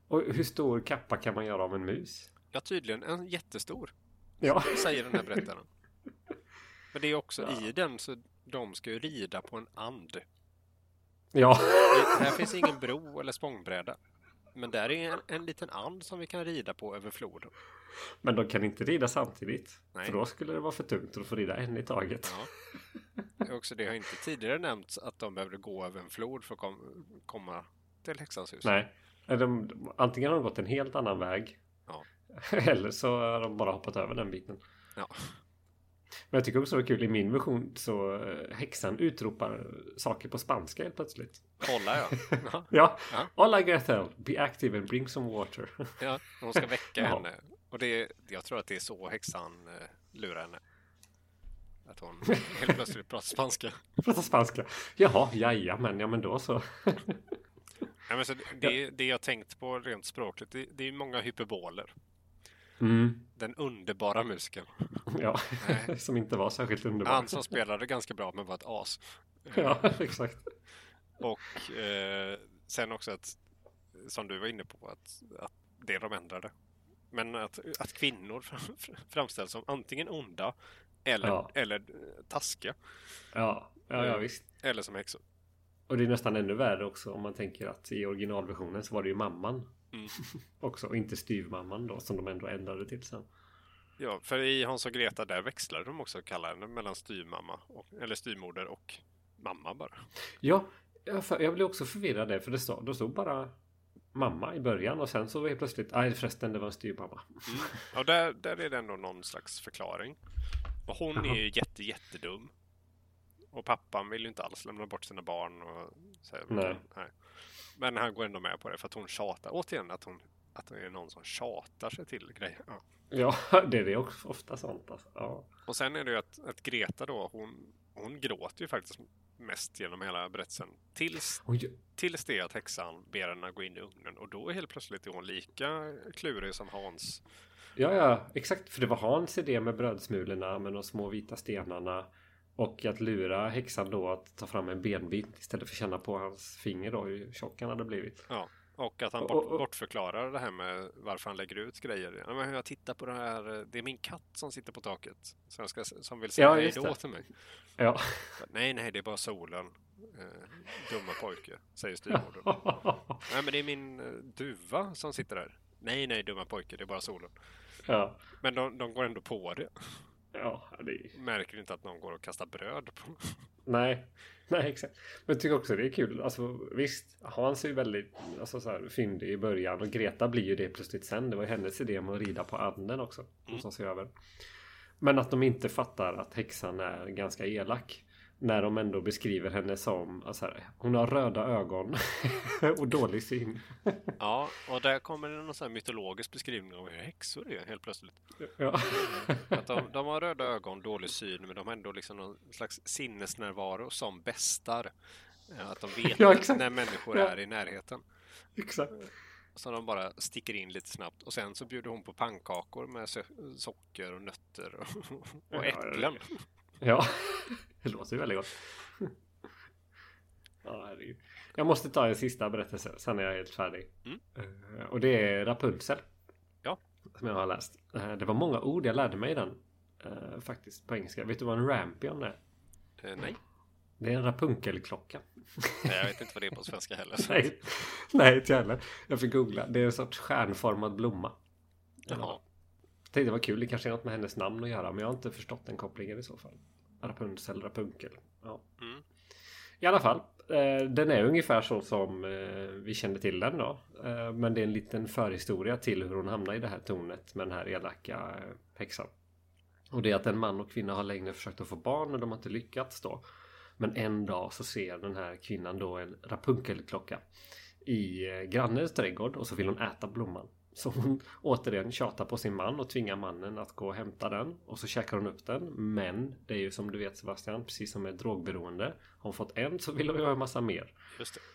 Och hur stor kappa kan man göra av en mus? Ja, tydligen en jättestor. Ja. Säger den här berättaren. Men det är också ja. i den så de ska ju rida på en and. Ja. Det, här finns ingen bro eller spångbräda. Men där är en, en liten and som vi kan rida på över floden. Men de kan inte rida samtidigt. Nej. För då skulle det vara för tungt att få rida en i taget. Ja. Det, också, det har inte tidigare nämnts att de behövde gå över en flod för att kom, komma till hus. Nej. De, antingen har de gått en helt annan väg. Ja. Eller så har de bara hoppat över den biten. Ja. Men jag tycker också det var kul i min version så eh, häxan utropar saker på spanska helt plötsligt. Kolla ja. ja. ja. Hola Grethel, be active and bring some water. ja, hon ska väcka ja. henne. Och det, jag tror att det är så häxan eh, lurar henne. Att hon helt plötsligt pratar spanska. pratar spanska. Jaha, jaja, men ja men då så. ja, men så det, det jag tänkt på rent språkligt, det, det är många hyperboler. Mm. Den underbara musiken. Ja, som inte var särskilt underbar. Han som spelade ganska bra men var ett as. Ja, exakt. Och eh, sen också att, som du var inne på, att, att det de ändrade. Men att, att kvinnor framställs som antingen onda eller, ja. eller taskiga. Ja, ja, ja eh, visst. Eller som häxor. Och det är nästan ännu värre också om man tänker att i originalversionen så var det ju mamman Mm. Också, och inte styvmamman då som de ändå ändrade till sen. Ja, för i Hans och Greta där växlade de också kalla henne mellan styvmamma och, eller styvmoder och mamma bara. Ja, jag, jag blev också förvirrad där för det stod, det stod bara mamma i början och sen så var det plötsligt, nej förresten det var en styvmamma. Mm. Och där, där är det ändå någon slags förklaring. Och hon Jaha. är ju jätte, jättedum. Och pappan vill ju inte alls lämna bort sina barn. Och så, Nej. nej. Men han går ändå med på det för att hon tjatar. Återigen att hon att det är någon som tjatar sig till grejer. Ja. Det är också ofta sånt alltså. Ja. Och sen är det ju att, att Greta då, hon, hon gråter ju faktiskt mest genom hela berättelsen. Tills, tills det att häxan ber henne gå in i ugnen. Och då är helt plötsligt är hon lika klurig som Hans. Ja, ja, exakt. För det var Hans idé med brödsmulorna med de små vita stenarna. Och att lura häxan då att ta fram en benbit istället för att känna på hans finger då hur tjock han hade blivit. Ja. Och att han bort, bortförklarar det här med varför han lägger ut grejer. Ja, men jag tittar på det här, det är min katt som sitter på taket. Som, ska, som vill säga Ja, hej då det. till mig. Ja. Nej, nej, det är bara solen. Eh, dumma pojke, säger styvmodern. Nej, men det är min eh, duva som sitter där. Nej, nej, dumma pojke, det är bara solen. ja. Men de, de går ändå på det. Ja, det är... Märker inte att någon går och kastar bröd på Nej. Nej, exakt. Men jag tycker också det är kul. Alltså visst, Hans är ju väldigt alltså, så här, fyndig i början och Greta blir ju det plötsligt sen. Det var ju hennes idé med att rida på anden också. Mm. Som ser över. Men att de inte fattar att häxan är ganska elak. När de ändå beskriver henne som alltså, här, hon har röda ögon och dålig syn. Ja, och där kommer det någon sån här mytologisk beskrivning av hur häxor är helt plötsligt. Ja. Att de, de har röda ögon, dålig syn, men de har ändå liksom någon slags sinnesnärvaro som bästar. Eh, Att de vet Ja, när människor Ja. är i närheten. Exakt. Så de bara sticker in lite snabbt. Och sen så bjuder hon på pannkakor med socker och nötter och, och ja, ja. Ja, det låter ju väldigt gott. Ja, herregud. Jag måste ta en sista berättelse, sen är jag helt färdig. Mm. Eh, Och det är Rapunzel. Ja. Som jag har läst. Eh, Det var många ord jag lärde mig i den. eh, Faktiskt på engelska. Vet du vad en rampion är? Eh, nej, Det är en rapunkelklocka. Nej, jag vet inte vad det är på svenska heller. Nej, nej inte jag heller. Jag fick googla. Det är en sorts stjärnformad blomma. Jaha. Tänkte det var kul. Det kanske är något med hennes namn att göra. Men jag har inte förstått den kopplingen i så fall. Rapunzel, Rapunkel. Ja. Mm. I alla fall. Eh, den är ungefär så som eh, vi kände till den då. Eh, men det är en liten förhistoria till hur hon hamnar i det här tornet med den här elaka eh, häxan. Och det är att en man och kvinna har länge försökt att få barn och de har inte lyckats då. Men en dag så ser den här kvinnan då en Rapunkelklocka i eh, grannens trädgård och så vill hon äta blomman. Så hon återigen tjatar på sin man och tvingar mannen att gå och hämta den. Och så käkar hon upp den. Men det är ju som du vet Sebastian, precis som med drogberoende. Har hon fått en så vill hon ju ha en massa mer.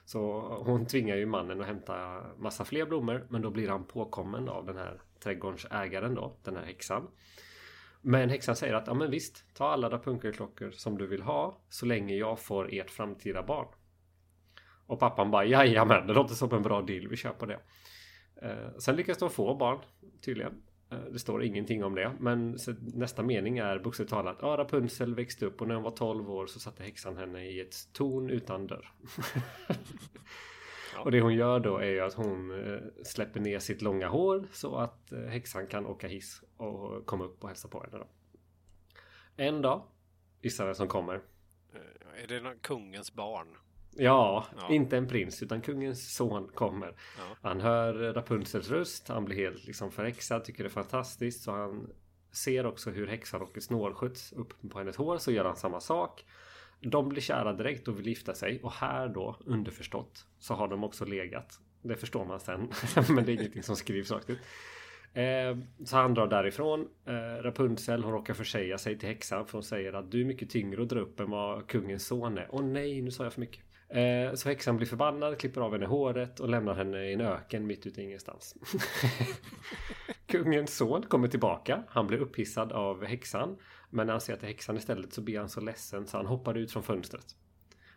Så hon tvingar ju mannen att hämta massa fler blommor. Men då blir han påkommen av den här trädgårdens ägaren då, den här häxan. Men häxan säger att ja men visst, ta alla rapunkelklockor som du vill ha så länge jag får ert framtida barn. Och pappan bara jajamän, det låter som en bra deal, vi kör på det. Eh, sen lyckas de få barn, tydligen. Eh, det står ingenting om det. Men nästa mening är bokstavligt talat. Ja, Rapunzel växte upp och när hon var 12 år så satte häxan henne i ett torn utan dörr. Och det hon gör då är ju att hon eh, släpper ner sitt långa hår så att häxan kan åka hiss och komma upp och hälsa på henne då. En dag, gissa vem som kommer? Är det någon kungens barn? Ja, Ja. inte en prins utan kungens son kommer. Ja. Han hör Rapunzels röst, han blir helt liksom förhäxad, tycker det är fantastiskt. Så han ser också hur häxan åker snålskjuts upp på hennes hår, så gör han samma sak. De blir kära direkt och vill gifta sig och här då, underförstått, så har de också legat. Det förstår man sen, men det är ingenting som skrivs rakt ut. Eh, så han drar därifrån. Eh, Rapunzel hon råkar försäga sig till häxan för hon säger att du är mycket tyngre att dra upp än vad kungens son är. Åh nej, nu sa jag för mycket. Eh, så häxan blir förbannad, klipper av henne håret och lämnar henne i en öken mitt ute i ingenstans. Kungens son kommer tillbaka. Han blir upphissad av häxan. Men när han ser att det är häxan istället så blir han så ledsen så han hoppar ut från fönstret.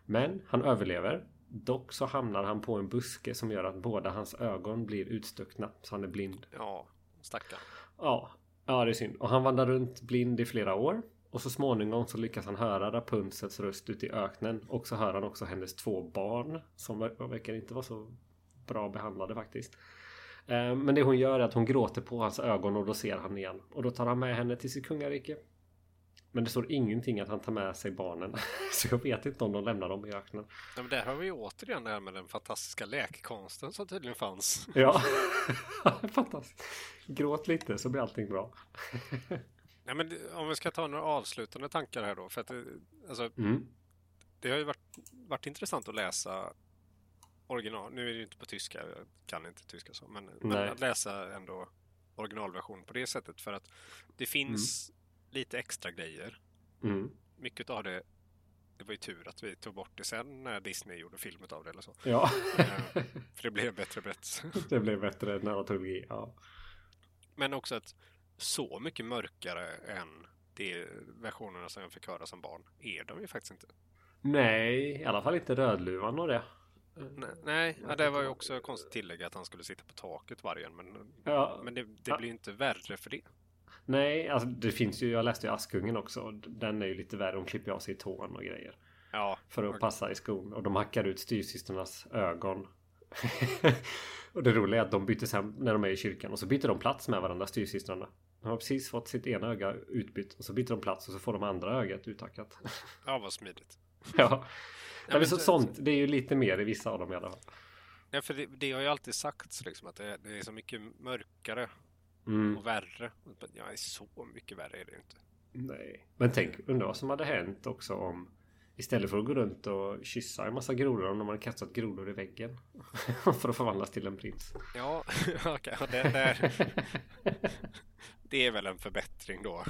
Men han överlever. Dock så hamnar han på en buske som gör att båda hans ögon blir utstuckna så han är blind. Ja, stackarn. Ja, ja det är synd. Och han vandrar runt blind i flera år. Och så småningom så lyckas han höra Rapunzels röst ute i öknen. Och så hör han också hennes två barn. Som ver- verkar inte vara så bra behandlade faktiskt. Eh, men det hon gör är att hon gråter på hans ögon och då ser han igen. Och då tar han med henne till sitt kungarike. Men det står ingenting att han tar med sig barnen. Så jag vet inte om de lämnar dem i öknen. Ja, men där har vi återigen det här med den fantastiska läkkonsten som tydligen fanns. Ja, fantastiskt. Gråt lite så blir allting bra. Ja, men om vi ska ta några avslutande tankar här då. För att det, alltså, Mm. det har ju varit, varit intressant att läsa original. Nu är det ju inte på tyska, jag kan inte tyska så. Men, men Nej. att läsa ändå originalversion på det sättet. För att det finns lite extra grejer. Mm. Mycket av det, det var ju tur att vi tog bort det sen när Disney gjorde film av det eller så. Ja, Eh, För det blev bättre bättre. det blev bättre narratologi. Ja. Men också att så mycket mörkare än de versionerna som jag fick höra som barn är de ju faktiskt inte. Nej, i alla fall inte Rödluvan och det. Nej, nej ja, det var ju också konstigt tillägg att han skulle sitta på taket vargen. Men, Ja, men det, det Ja. blir ju inte värre för det. nej, alltså det finns ju. Jag läste ju Askungen också. Den är ju lite värre. De klipper av sig tån och grejer. Ja, För att Okej. passa i skon. Och de hackar ut styrsystrarnas ögon. och det roliga är att de byter sen när de är i kyrkan. Och så byter de plats med varandra, styrsystrarna. De har precis fått sitt ena öga utbytt. Och så byter de plats och så får de andra ögat uthackat. ja vad smidigt. ja. Nej, men så, sånt, det är ju lite mer i vissa av dem i alla fall. Ja, för det, det har ju alltid sagts liksom att det, det är så mycket mörkare Mm. och värre. Ja, så mycket värre är det inte. Nej. Men tänk, undra vad som hade hänt också om Istället för att gå runt och kyssa en massa grodor om de hade kastat grodor i väggen. för att förvandlas till en prins. Ja, okej. ja, det, det, det är väl en förbättring då.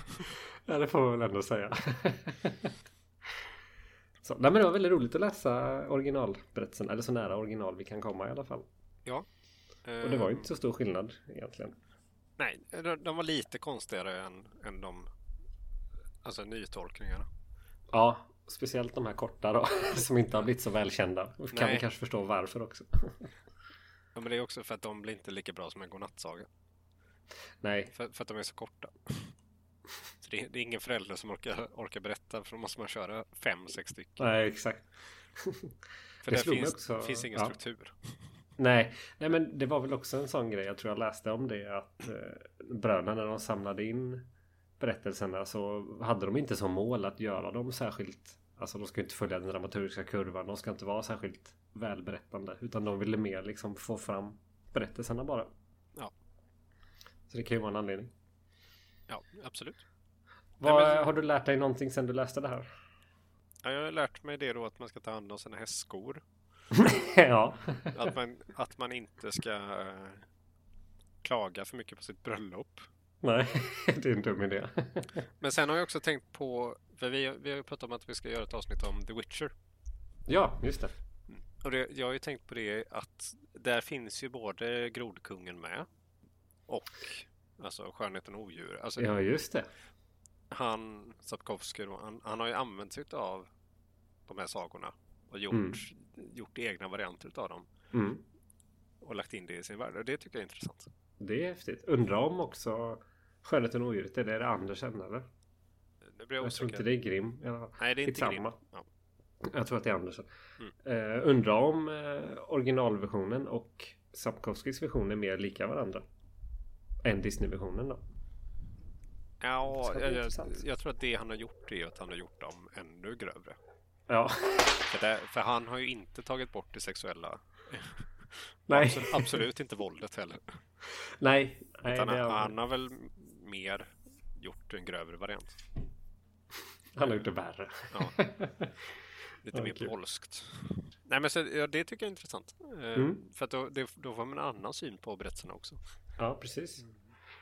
Ja, det får man väl ändå säga. så, nej, men det var väldigt roligt att läsa originalberättelsen. Eller så nära original vi kan komma i alla fall. Ja. Och det var ju inte så stor skillnad egentligen. Nej, de, de var lite konstigare än, än de alltså nytolkningarna. Ja, speciellt de här korta då. Som inte har blivit så välkända. Kan Nej. vi kanske förstå varför också. Ja, men det är också för att de blir inte lika bra som en godnattsaga. Nej, För, för att de är så korta. Så det, är, det är ingen förälder som orkar, orkar berätta för då måste man köra fem, sex stycken. nej exakt. För det finns, också- finns ingen ja. struktur. Nej, nej men det var väl också en sån grej. Jag tror jag läste om det att eh, bröderna när de samlade in berättelserna så hade de inte som mål att göra dem särskilt. Alltså de ska inte följa den dramaturgiska kurvan. De ska inte vara särskilt välberättande. Utan de ville mer liksom få fram berättelserna bara. Ja. Så det kan ju vara en anledning. Ja, absolut. Vad, men- Har du lärt dig någonting sen du läste det här? Ja, jag har lärt mig det då att man ska ta hand om sina hästskor. ja. Att man, att man inte ska eh, klaga för mycket på sitt bröllop. Nej, det är en dum idé. Men sen har jag också tänkt på, för vi, vi har ju pratat om att vi ska göra ett avsnitt om The Witcher. ja, just det. Och det, jag har ju tänkt på det att där finns ju både Grodkungen med och alltså Skönheten och odjur. Alltså Ja, just det. han, Sapkowski, han, han har ju använt sig av de här sagorna och gjort, Mm. gjort egna varianter av dem Mm. och lagt in det i sin värld. Och det tycker jag är intressant. Det är häftigt. Undrar om också Skönheten och odjuret, är det, är det Andersen eller? Nu blir jag Jag tror inte det är Grimm. Ja, Nej, det är inte skitsamma. Grimm. Ja. Jag tror att det är Andersen. Mm. Eh, undrar om eh, originalversionen och Sapkowskis version är mer lika varandra. Än Disney-versionen då. Ja, jag, jag, jag tror att det han har gjort är att han har gjort dem ännu grövre. Ja. För, det, för han har ju inte tagit bort det sexuella. Nej. Absolut, absolut inte våldet heller. Nej. Nej Utan det han, han har väl mer gjort en grövre variant. han har gjort det värre. Ja. Lite Ja, mer polskt. Nej men så, ja, det tycker jag är intressant. Eh, Mm. För att då, det, då får man en annan syn på berättelserna också. Ja, precis.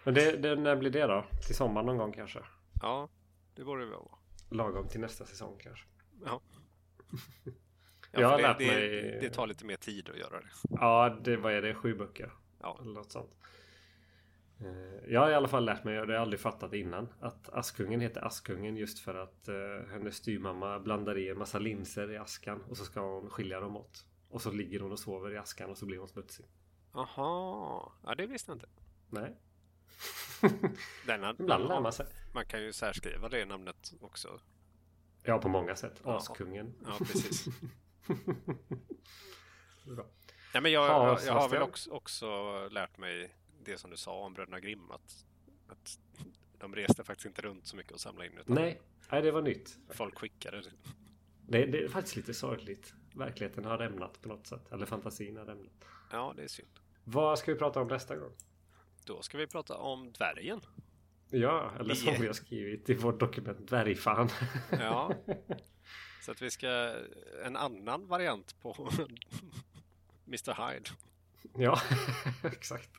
Men det, det, när blir det då? Till sommar någon gång kanske? Ja, det borde det vara. Lagom till nästa säsong kanske. Ja. Jag har det, lärt det, mig- det tar lite mer tid att göra det. Ja, det, vad är det? Sju böcker? Ja. Eller något sånt. Eh, Jag har i alla fall lärt mig, och det har jag aldrig fattat innan, att Askungen heter Askungen just för att eh, hennes styvmamma blandar i en massa linser i askan och så ska hon skilja dem åt. Och så ligger hon och sover i askan och så blir hon smutsig. Aha, ja det visste jag inte. Nej, Denna, ibland lär man sig. Man kan ju särskriva det namnet också. Ja, på många sätt. Askungen. Ja, precis. Bra. Ja, men jag, Ja, jag, jag har väl också, också lärt mig det som du sa om Bröderna Grimm. Att, att de reste faktiskt inte runt så mycket och samlade in. Utan Nej, nej, det var nytt. folk skickade. Det, det är faktiskt lite sorgligt. Verkligheten har rämnat på något sätt. Eller fantasin har rämnat. Ja, det är synd. Vad ska vi prata om nästa gång? Då ska vi prata om dvärgen. Ja, eller som vi har skrivit i vårt dokument Dvärgfan. Ja. Så att vi ska... En annan variant på Mr Hyde. ja, exakt.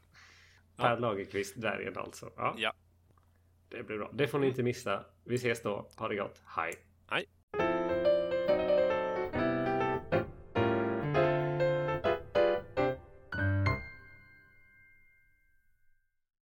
Per Lagerkvist, dvärgen alltså. Ja, Ja. det blir bra. Det får ni inte missa. Vi ses då. Ha det gott. Hej. Nej.